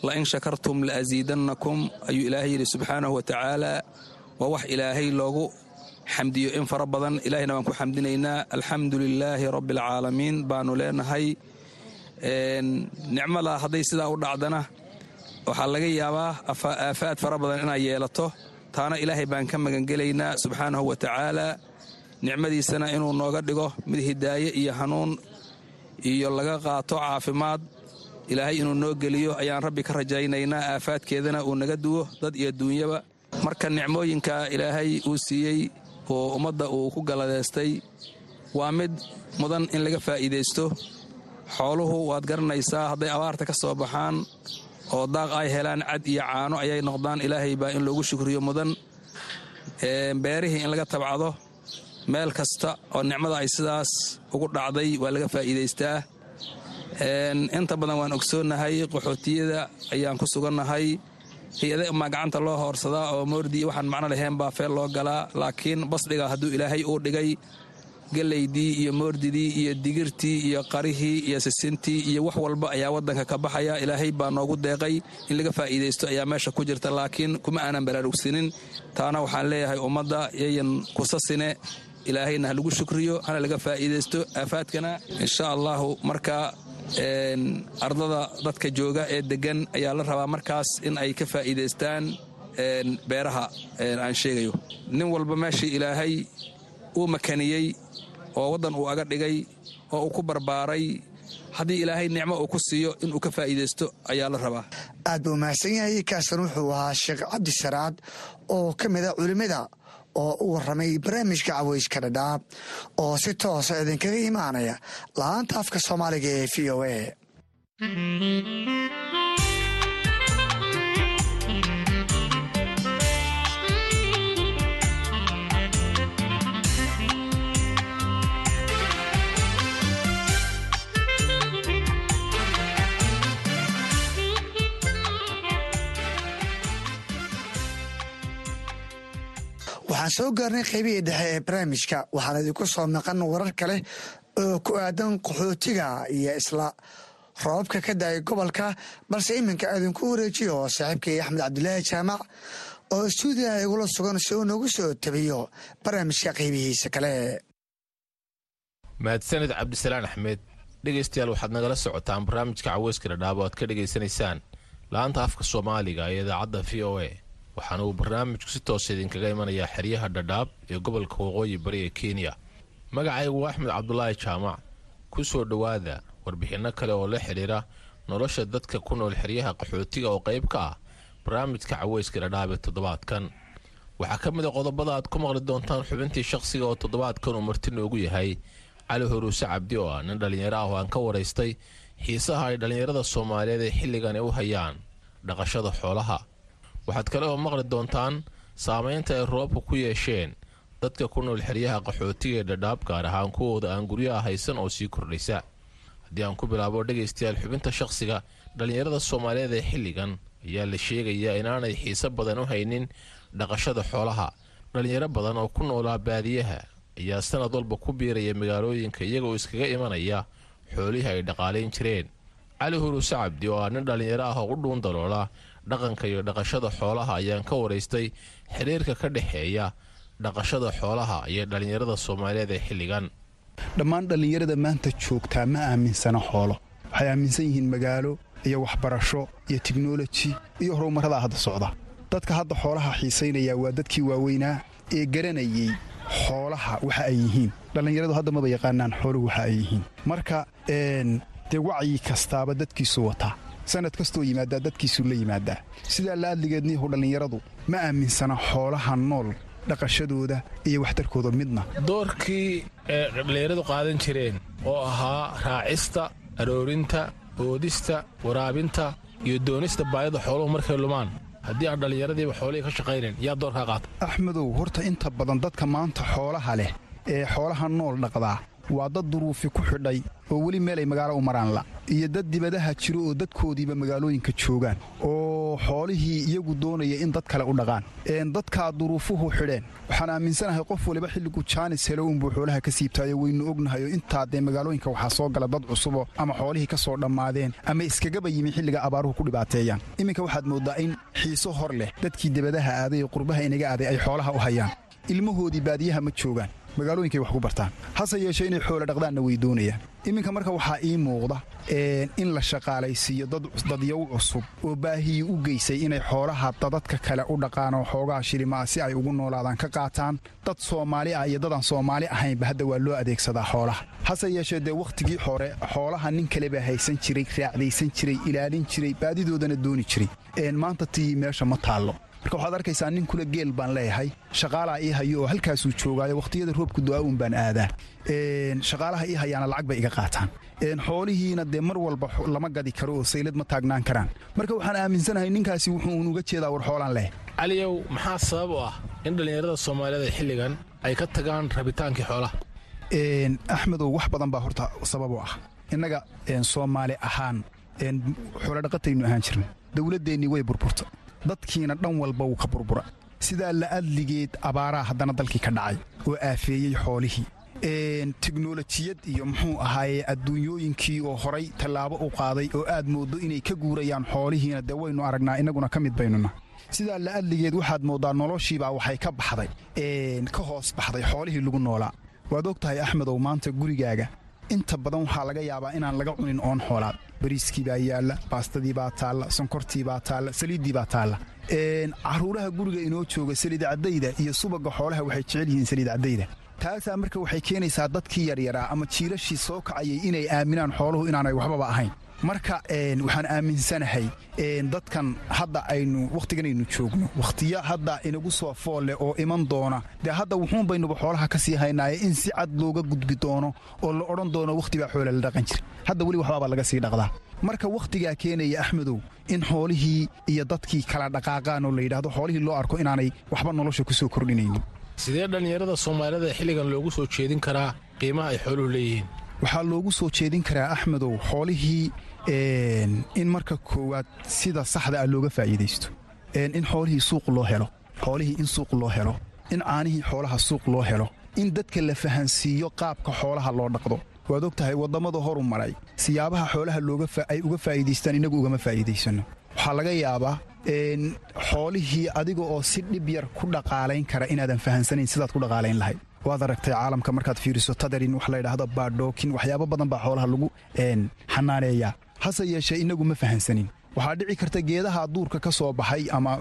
la in shakartum la asiidannakum ayuu ilaahay yidhi subxaanahu wa tacaala waa wax ilaahay loogu xamdiyo in fara badan. Ilaahayna waan ku xamdinaynaa alxamdu lilaahi rabbi alcaalamiin baanu leenahay. Nicmada hadday sidaa u dhacdana waxaa laga yaabaa aafaad fara badan inay yeelato taana ilaahay baan ka magangelaynaa subxaanahu wa tacaala nicmadiisana inuu nooga dhigo mid hidaaye iyo hanuun iyo laga qaato caafimaad. Ilaahay inuu noo geliyo ayaan rabbi ka rajaynaynaa aafaadkeedana uu naga duwo dad iyo duunyaba. Marka nicmooyinka ilaahay uu siiyey oo ummadda uu ku galadeystay waa mid mudan in laga faa'iidaysto. Xooluhu waad garanaysaa hadday abaarta ka soo baxaan oo daaq ay helaan cad iyo caano ayay noqdaan. Ilaahay baa in loogu shukriyo mudan beerihii in laga tabcado meel kasta oo nicmada ay sidaas ugu dhacday waa laga faa'iidaystaa. Inta badan waan ogsoonnahay qaxootiyada ayaan ku sugannahay. Hay'ada maa gacanta loo hoorsadaa oo moordi iyo waxaan macno lahayn baa feel loo galaa laakiin basdhiga hadduu ilaahay uu dhigay gelaydii iyo moordidii iyo digirtii iyo qarihii iyo sisintii iyo wax walba ayaa waddanka ka baxaya. Ilaahay baa noogu deeqay. In laga faa'iidaysto ayaa meesha ku jirta laakiin kuma aanan baraarugsanin taana waxaan leeyahay ummadda yayan kusasine ilaahayna ha lagu shukriyo hana laga faa'iidaysto aafaadkana. Insha allahu marka ardada dadka jooga ee deggan ayaa la rabaa markaas in ay ka faa'iidaystaan beeraha aan sheegayo. Nin walba meeshii ilaahay uu makaniyey oo waddan uu aga dhigay oo uu ku barbaaray haddii ilaahay nicmo uu ku siiyo inuu ka faa'iidaysto ayaa la rabaa. Aad buu mahadsan yahay kaasan wuxuu ahaa sheekh cabdi saraad oo ka mida culimmada oo u warramay barnaamijka caweyska dhadhaab oo si toosa idinkaga imaanaya la'aanta afka soomaaliga ee v o a soo gaarnay qaybihii dhexe ee barnaamijka. Waxaan idinku soo maqan warar kale oo ku aadan qaxootiga iyo isla roobabka ka da'ay gobolka balse iminka idinku wareejiyo saaxiibkay axmed cabdilaahi jaamac oo stuudiyaha igula sugan si uu noogu soo tabiyo barnaamijka qaybihiisa kale. Mahadsanid cabdisalaan axmed dhegaystayaal waxaad nagala socotaan barnaamijka caweyska dhadhaab oo aad ka dhegaysanaysaan. La-anta afka soomaaliga ee idaacadda v o a waxaana uu barnaamijku si toosa idinkaga imanayaa xeryaha dhadhaab ee gobolka waqooyi bari ee kenya. Magacaygu axmed cabdulaahi jaamac ku soo dhowaada warbixinno kale oo la xidhiira nolosha dadka ku nool xeryaha qaxootiga oo qayb ka ah barnaamijka caweyska dhadhaab ee toddobaadkan. Waxaa ka mid a qodobada aad ku maqli doontaan xubintii shaqsiga oo toddobaadkan uu marti noogu yahay. Cali horuuse cabdi oo ah nin dhallinyaro ah oo aan ka waraystay xiisaha ay dhallinyarada soomaaliyeed ee xilligan ay u hayaan dhaqashada xoolaha waxaad kale oo maqli doontaan saamaynta ay roobka ku yeesheen dadka ku nool xeryaha qaxootiga ee dhadhaab gaar ahaan kuwooda aan guryaha haysan oo sii kordhaysa. Haddii aan ku bilaabo dhegaystayaal xubinta shaqsiga dhallinyarada soomaaliyeed ee xilligan ayaa la sheegayaa inaanay xiise badan u haynin dhaqashada xoolaha. Dhallinyaro badan oo ku noolaa baadiyaha ayaa sanad walba ku biiraya magaalooyinka iyagoo iskaga imanaya xoolihii ay dhaqaalayn jireen. Cali huruuse cabdi oo ah nin dhallinyaro ah oo u dhuun daloola dhaqanka iyo dhaqashada xoolaha ayaan ka waraystay xiriirka ka dhexeeya dhaqashada xoolaha iyo dhallinyarada soomaaliyeed ee xilligan. Dhammaan dhallinyarada maanta joogtaa ma aaminsana xoolo. Waxay aaminsan yihiin magaalo iyo waxbarasho iyo tiknoloji iyo horumarradaa hadda socda. Dadka hadda xoolaha xiisaynaya waa dadkii waaweynaa ee garanayay xoolaha waxa ay yihiin. Dhallinyaradu hadda maba yaqaanaan xooluhu waxa ay yihiin. Marka dee wacyi kastaaba dadkiisu wataa sanad kastoo yimaadaa dadkiisu la yimaadaa sidaa la adligeedniyahu dhallinyaradu ma aaminsana xoolaha nool dhaqashadooda iyo waxtarkooda midna. Doorkii ee dhallinyaradu qaadan jireen oo ahaa raacista aroorinta oodista waraabinta iyo doonista baayada xooluhu markay lumaan. Haddii aan dhallinyaradiiba xoolihii ka shaqaynayn yaa doorkaa qaata. Axmedow horta inta badan dadka maanta xoolaha leh ee xoolaha nool dhaqdaa waa dad duruufi ku xidhay oo weli meel ay magaalo u maraan la. Iyo dad dibadaha jiro oo dadkoodiiba magaalooyinka joogaan oo xoolihii iyagu doonaya in dad kale u dhaqaan. Dadkaa duruufuhu xidheen waxaan aaminsanahay qof waliba xilligu jaanis helo unbuu xoolaha ka siibtaayo waynu ognahayo intaa dee magaalooyinka waxaa soo gala dad cusubo ama xoolihii ka soo dhammaadeen ama iskagaba yimi xilliga abaaruhu ku dhibaateeyaan. Iminka waxaad mooddaa in xiiso hor leh dadkii dibadaha aaday ee qurbaha inaga aaday ay xoolaha u hayaan. Ilmahoodii baadiyaha ma joogaan magaalooyinkay wax ku bartaan. Hase yeeshee inay xoolo dhaqdaanna way doonayaan. Iminka marka waxaa ii muuqda in la shaqaalaysiiyo dadyow cusub oo baahiyii u geysay inay xoolaha dadadka kale u dhaqaan oo xoogaha shilimaa si ay ugu noolaadaan ka qaataan dad soomaali ah iyo dadaan soomaali ahaynba hadda waa loo adeegsadaa xoolaha. Hase yeeshee dee wakhtigii hore xoolaha nin kale baa haysan jiray raacdaysan jiray ilaalin jiray baadidoodana dooni jiray. Maanta tii meesha ma taallo marka waxaad arkaysaa nin kule geel baan leeyahay. Shaqaalaa ii hayo oo halkaasuu joogaayo wakhtiyada roobku du'aa-uun baan aadaa. Shaqaalaha ii hayaana lacag bay iga qaataan. Xoolihiina dee mar walba lama gadi karo oo saylad ma taagnaan karaan. Marka waxaan aaminsanahay ninkaasi wuxuu unuga jeedaa war xoolaan leh. Caliyow maxaa sabab u ah in dhallinyarada soomaaliyeed ee xilligan ay ka tagaan rabitaankii xoolaha? Axmedow wax badan baa horta sabab u ah. Innaga soomaali ahaan xoolodhaqataynu ahaan jirna dowladdeennii way burburta dadkiina dhan walba wuu ka burbura sidaa la'adligeed abaaraa haddana dalkii ka dhacay oo aafeeyey xoolihii. Teknolojiyad iyo muxuu ahaaye adduunyooyinkii oo horay tallaabo u qaaday oo aad mooddo inay ka guurayaan xoolihiina dee waynu aragnaa innaguna ka mid baynuna sidaa la'adligeed waxaad mooddaa noloshiibaa waxay ka baxday. Ka hoos baxday xoolihii lagu noolaa. Waad og tahay axmedow maanta gurigaaga inta badan waxaa laga yaabaa inaan laga cunin oon xoolaad bariiskii baa yaalla baastadii baa taalla sonkortii baa taalla saliiddii baa taalla. Carruuraha guriga inoo jooga saliid caddayda iyo subagga xoolaha waxay jecel yihiin saliid caddayda. Taasaa marka waxay keenaysaa dadkii yaryaraa ama jiilashii soo kacayay inay aaminaan xooluhu inaanay waxbaba ahayn marka waxaan aaminsanahay dadkan hadda aynu wakhtiganaynu joogno. Wakhtiyo hadda inagu soo fool leh oo iman doona. Dee hadda wuxuun baynuba xoolaha ka sii haynaaye in si cad looga gudbi doono oo la odhan doono wakhti baa xoola la dhaqan jira hadda weli waxbaabaa laga sii dhaqdaa. Marka wakhtigaa keenaya axmedow in xoolihii iyo dadkii kala dhaqaaqaan oo la yidhaahdo xoolihii loo arko inaanay waxba nolosha ku soo kordhinaynin. Sidee dhallinyarada soomaalida xilligan loogu soo jeedin karaa qiimaha ay xooluhu leeyihiin waxaa loogu soo jeedin karaa axmedow xoolihii in marka koowaad sida saxda ah looga faa'iidaysto. In xoolihii suuq loo helo. Xoolihii in suuq loo helo. In caanihii xoolaha suuq loo helo. In dadka la fahansiiyo qaabka xoolaha loo dhaqdo. Waad og tahay waddammada horu maray. Siyaabaha xoolaha ay uga faa'iidaystaan innagu ugama faa'iidaysanno. Waxaa laga yaabaa xoolihii adiga oo si dhib yar ku dhaqaalayn kara inaadan fahansanayn sidaad ku dhaqaalayn lahayd. Waad aragtay caalamka markaad fiiriso tadarin wax layidhaahdo baadhookin waxyaabo badan baa xoolaha lagu xanaaneeyaa. Hase yeeshee innagu ma fahansanin. Waxaa dhici karta geedaha duurka ka soo baxay ama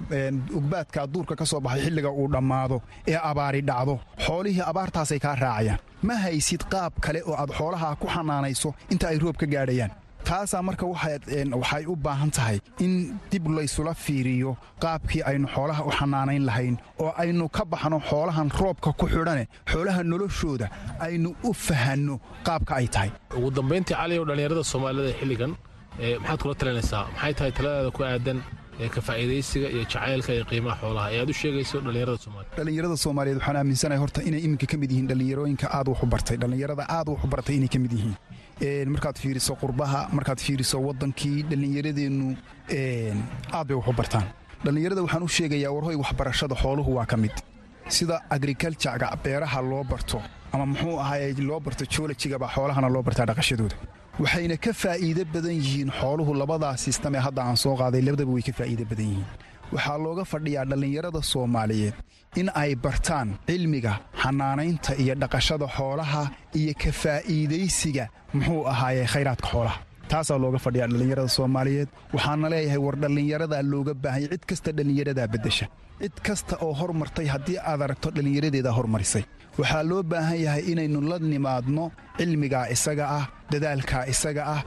ugbaadka duurka ka soo baxay xilliga uu dhammaado ee abaari dhacdo. Xoolihii abaartaasay kaa raacayaan. Ma haysid qaab kale oo aad xoolaha ku xanaanayso inta ay roob ka gaadhayaan taasaa marka waxay u baahan tahay in dib laysula fiiriyo qaabkii aynu xoolaha u xanaanayn lahayn oo aynu ka baxno xoolahan roobka ku xidhane xoolaha noloshooda aynu u fahanno qaabka ay tahay. Ugu dambayntii caliyow dhallinyarada soomaalida xilligan maxaad kula talinaysaa? Maxay tahay taladaada ku aadan ka faa'iidaysiga iyo jacaylka iyo qiimaha xoolaha? Ee aad u sheegayso dhallinyarada soomaaliyed dhallinyarada soomaaliyeed waxaan aaminsanahay horta inay iminka ka mid yihiin dhallinyarooyinka aad wax u bartay. Dhallinyarada aad wax u bartay inay ka mid yihiin markaad fiiriso qurbaha markaad fiiriso waddankii dhallinyaradeennu aad bay wax u bartaan dhallinyarada waxaan u sheegayaa warhoy waxbarashada xooluhu waa ka mid. Sida agrikalturga beeraha loo barto ama muxuu ahaay loo barto joolajigaba xoolahana loo bartaa dhaqashadooda. Waxayna ka faa'iido badan yihiin xooluhu labadaa sistam ee hadda aan soo qaaday labadaba way ka faa'iido badan yihiin waxaa looga fadhiyaa dhallinyarada soomaaliyeed in ay bartaan cilmiga xanaanaynta iyo dhaqashada xoolaha iyo ka faa'iidaysiga muxuu ahaaye khayraadka xoolaha. Taasaa looga fadhiyaa dhallinyarada soomaaliyeed. Waxaana leeyahay war dhallinyaradaa looga baahanya cid kasta dhallinyaradaa beddesha. Cid kasta oo hormartay haddii aad aragto dhallinyaradeedaa hormarisay. Waxaa loo baahan yahay inaynu la nimaadno cilmigaa isaga ah dadaalkaa isaga ah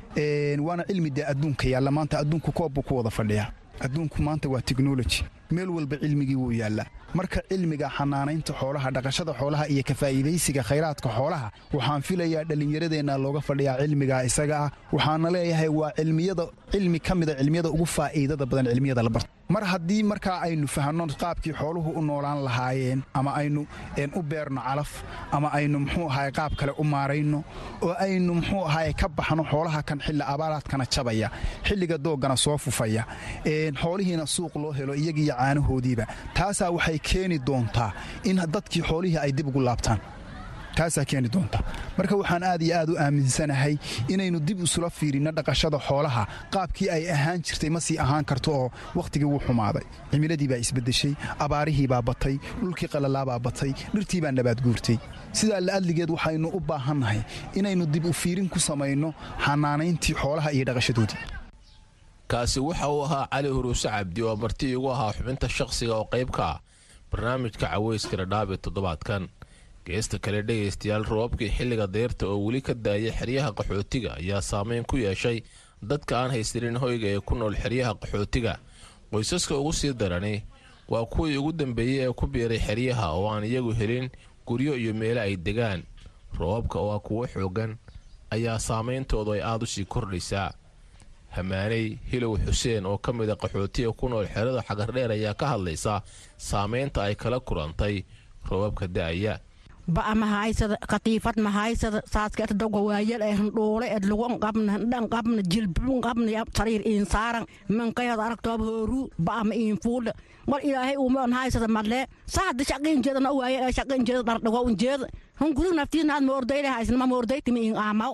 waana cilmi dee adduunka yaalla. Maanta adduunku koob buu ku wada fadhiyaa adduunku maanta waa teknoloji meel walba cilmigii wuu yaallaa marka cilmiga xanaanaynta xoolaha dhaqashada xoolaha iyo ka faa'iidaysiga khayraadka xoolaha waxaan filayaa dhallinyaradeenna looga fadhiyaa cilmigaa isaga ah. Waxaana leeyahay waa cilmiyada cilmi ka mida cilmiyada ugu faa'iidada badan cilmiyada la barto. Mar haddii markaa aynu fahanno qaabkii xooluhu u noolaan lahaayeen ama aynu u beerno calaf ama aynu muxuu ahaay qaab kale u maarayno oo aynu muxuu ahaay ka baxno xoolaha kan xilli abaaraadkana jabaya xilliga dooggana soo fufaya xoolihiina suuq loo helo iyagiiyo caanahoodiiba. Taasaa waxay keeni doontaa in dadkii xoolihii ay dib ugu laabtaan? Taasaa keeni doonta marka waxaan aad iyo aad u aaminsanahay inaynu dib isula fiirinno dhaqashada xoolaha. Qaabkii ay ahaan jirtay ma sii ahaan karto oo wakhtigii wuu xumaaday. Cimiladii baa isbeddeshay abaarihii baa batay dhulkii qalalaabaa batay dhirtii baa nabaad guurtay. Sidaa la'adligeed waxaynu u baahannahay inaynu dib u fiirin ku samayno xanaanayntii xoolaha iyo dhaqashadoodii. Kaasi waxa uu ahaa cali huruuse cabdi oo marti iigu ahaa xubinta shaqsiga oo qayb ka ah barnaamijka caweyska dhadhaab toddobaadkan. Geesta kale dhegaystayaal roobabkii xilliga deyrta oo weli ka daayay xeryaha qaxootiga ayaa saameyn ku yeeshay dadka aan haysanin hoyga ee ku nool xeryaha qaxootiga. Qoysaska ugu sii darani waa kuwii ugu dambeeyey ee ku biiray xeryaha oo aan iyagu helin guryo iyo meelo ay degaan. Roobabka oo ah kuwo xooggan ayaa saameyntoodu ay aad u sii kordhaysaa hamaaney hilow xuseen oo ka mid a qaxootiga ku nool xerada xagardheer ayaa ka hadlaysa saameynta ay kala kulantay roobabka da'aya. Ba'a ma haysada katiifad ma haysada saaska doga waayal ee handhuule ed lagu qabna dhan qabna jilbun qabna sariir iin saaran mankayad aragtoob hooru ba'a ma wal ilaahay uuma on haysada madlee saada shaqin jeeda na waayal ee shaqin jeeda dhardhago un jeeda hun gudug naftiina had ma ordayle haysna ma ordayti ma iin aamaw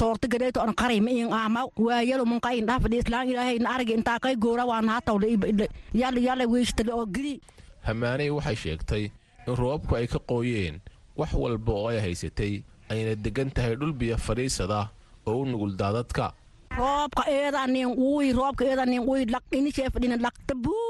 soorta gadayto on qari ma iin aamaw waayal mun qayin dhaafadhi islaan ilaahay na aragi intaa kay goora waan haatawle yalla yalla weystale oo gidi hamaaney waxay sheegtay in roobabku ay ka qooyeen wax walba oo ay haysatay ayna deggan tahay dhul biyo fadhiisada oo u nugul daadadka roobka eedanin uy roobka eedanin uy laq inishee fadhina laqta buuta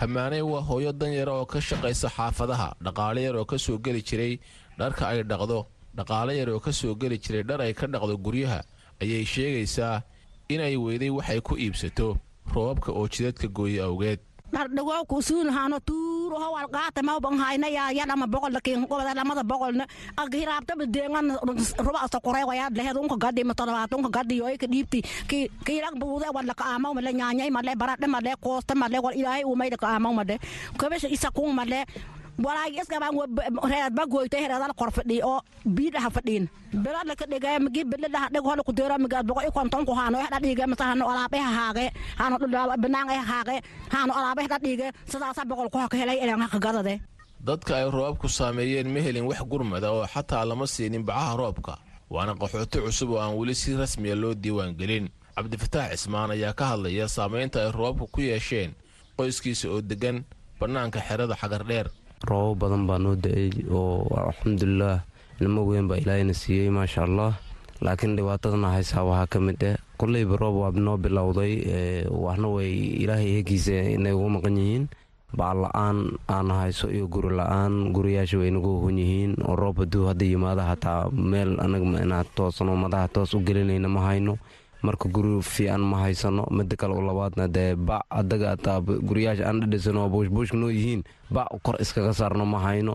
hamaaney waa hooyo danyara oo ka shaqaysa xaafadaha. Dhaqaale yar oo ka soo geli jiray dharka ay dhaqdo. Dhaqaale yar oo ka soo geli jiray dhar ay ka dhaqdo guryaha. Ayay sheegaysaa inay weyday waxay ku iibsato. Roobabka oo jidadka gooye awgeed dhardhagow kusuun haano tuuro howal qaata mau ban hayna yaa ya dhama boqol laakiin qobada lamada boqolna agiraabtaba deengan ruba asa qoray wayaa lehed unka gadhi matodobaato unka gadhi yoy ka dhiibti ki kiilag buude wal laka aamaw male nyaanyay male baradhe male koosta male wal ilaahay umayda ka aamaw male kabesha isakung male walaagi iskabaan reed ba goytay hereedal kor fadhi oo biidhaha dadka ay roobabku saameeyeen ma helin wax gurmada oo xataa lama siinin bacaha roobka. Waana qaxooti cusub oo aan weli si rasmiya loo diiwaangelin cabdifataax cismaan ayaa ka hadlaya saameynta ay roobabku ku yeesheen qoyskiisa oo deggan bannaanka xerada xagardheer roobab badan baa noo da'ay oo alxamdulilaah ilmo weyn baa ilaahayna siiyey maasha allah laakiin dhibaatadana haysaa waxaa ka mid eh. Koleyba roob waa noo bilowday waxna way ilaahay hegiisa inay ugu maqan yihiin. Bacal la'aan aana hayso iyo guri la'aan guriyaasha way nagu hon yihiin. Oo roob haduu hadda yimaada hataa meel anaga toosano madaha toos u gelinayna ma hayno marka guri fiican ma haysano mida kale labaadna dee bac adaga guryaasha aan dhadhisan oo buushbuushka noo yihiin bac kor iskaga saarno ma hayno.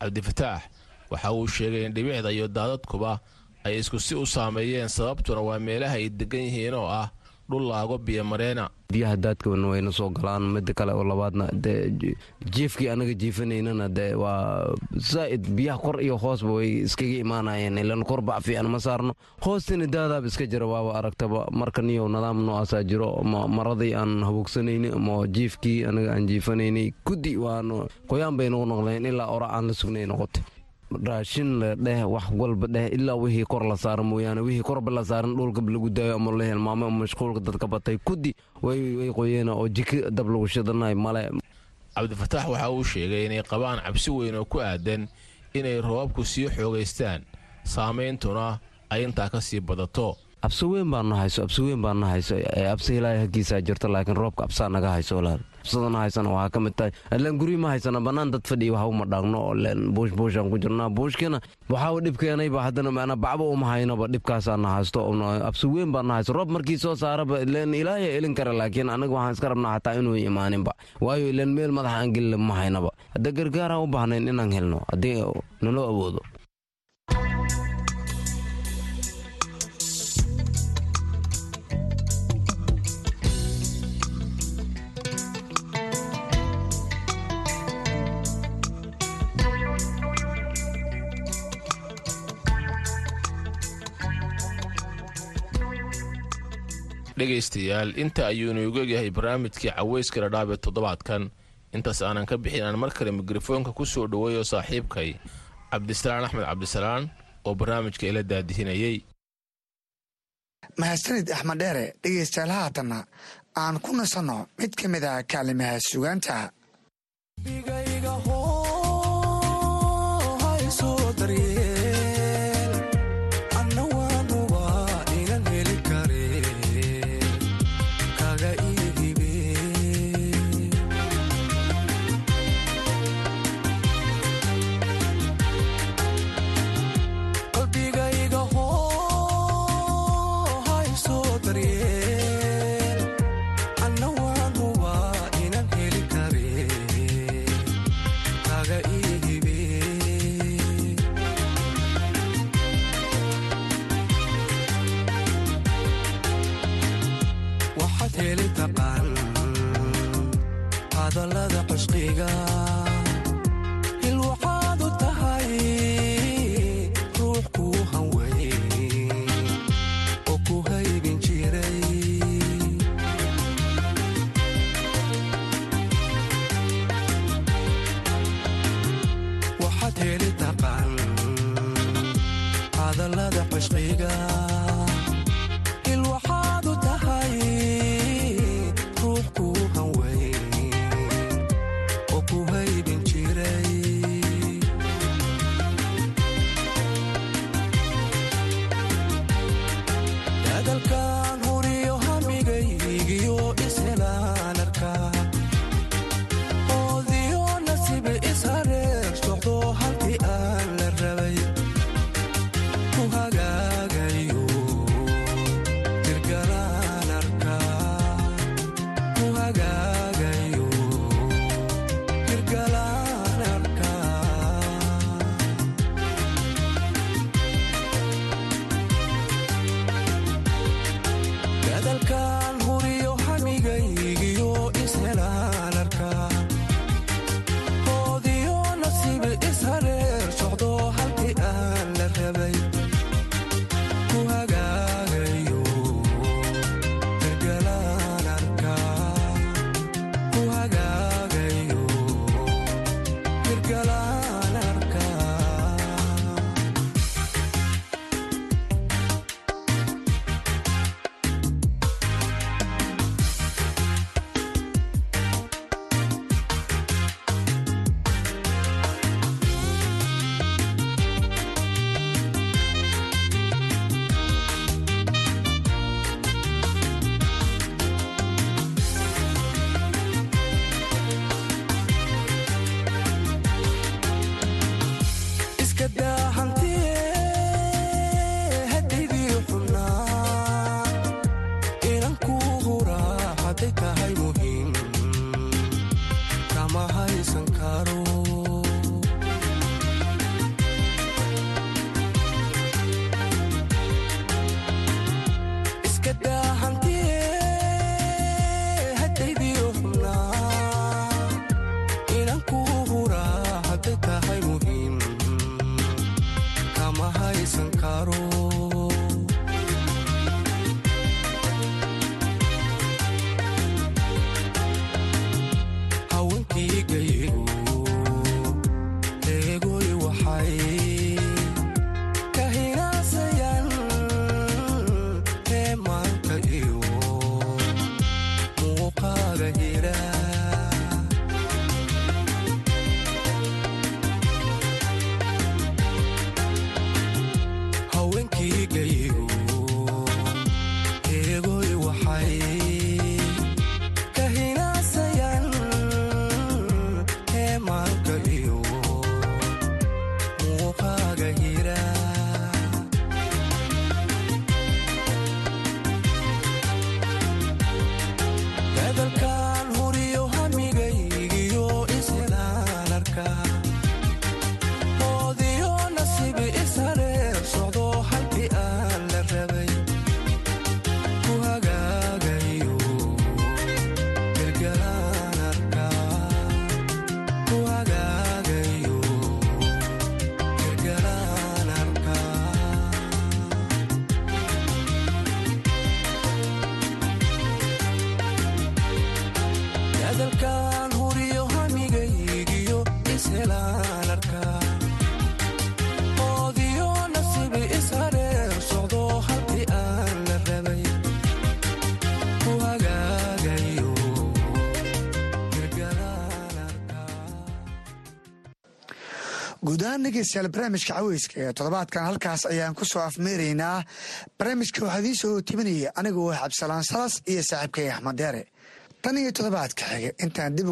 Cabdifataax waxa uu sheegay in dhibicda iyo daadadkuba ay isku si u saameeyeen sababtuna waa meelaha ay degan yihiin oo ah dhul laago biyomareena biyaha daadkana wayna soo galaan. Mida kale oo labaadna dee jiefkii anaga jiifanaynana dee waa zaa'id biyaha kor iyo hoosba way iskaga imaanayeen. Ilan kor bac fiican ma saarno. Hoostina daadaaba iska jira waaba aragtaba. Marka niyow nidaam noocaasa jiro maradii aan habogsanayni ama jiifkii anaga aan jiifanaynay kudi waanu qoyaan bay nagu noqdeen ilaa ora aan la sugnay noqotay raashin la dheh wax walba dheh ilaa wixii kor la saara mooyaane. Wixii korba la saaran dhulka lagu daayo ama la hilmaamo ama mashquulka dadka batay. Kudi way qoyeena oo jiki dab lagu shidanayo male. Cabdifataax waxa uu sheegay inay qabaan cabsi weyn oo ku aadan inay roobabku sii xoogaystaan. Saameyntuna ay intaa ka sii badato. Absi weyn baa na hayso absi weyn baa na hayso. Absi ilaahay haggiisaa jirto laakiin roobka absaa naga hayso walaal absadana haysana waxaa ka mid tahay ilaan guryi ma haysana bannaan dad fadhiya waxa uma dhaagno oo leen buush buushaan ku jirnaa buushkina waxaa dhib keenayba haddana macnaa bacba uma haynaba dhibkaasaa na haysto absi weyn baa na hayso roob markii soo saaraba ileen ilaahay elin kara laakiin anaga waxaan iska rabnaa xataa inuu imaaninba waayo ileen meel madaxa aan gelin ma haynaba hadda gargaaraan u baahnayn inaan helno haddii naloo awoodo dhegaystayaal. Inta ayuunu igu egyahay barnaamijkii caweyska dhadhaab ee toddobaadkan. Intaas aanan ka bixin aan mar kale mikrofoonka ku soo dhoweeyo saaxiibkay cabdisalaan axmed cabdisalaan oo barnaamijka ila daadihinayey mahadsanid axmed dheere dhegaystayaal haatanna aan ku nasanno mid ka mid ah kaalimaha sugaanta ahaan dhegeystayaal barnaamijka caweyska ee toddobaadkan halkaas ayaan ku soo afmeeraynaa barnaamijka waxaa idiin soo timinaya anigoo ah cabdisalaan salas iyo saaxiibkay axmed deere. Tan iyo toddobaadka xige intaan dib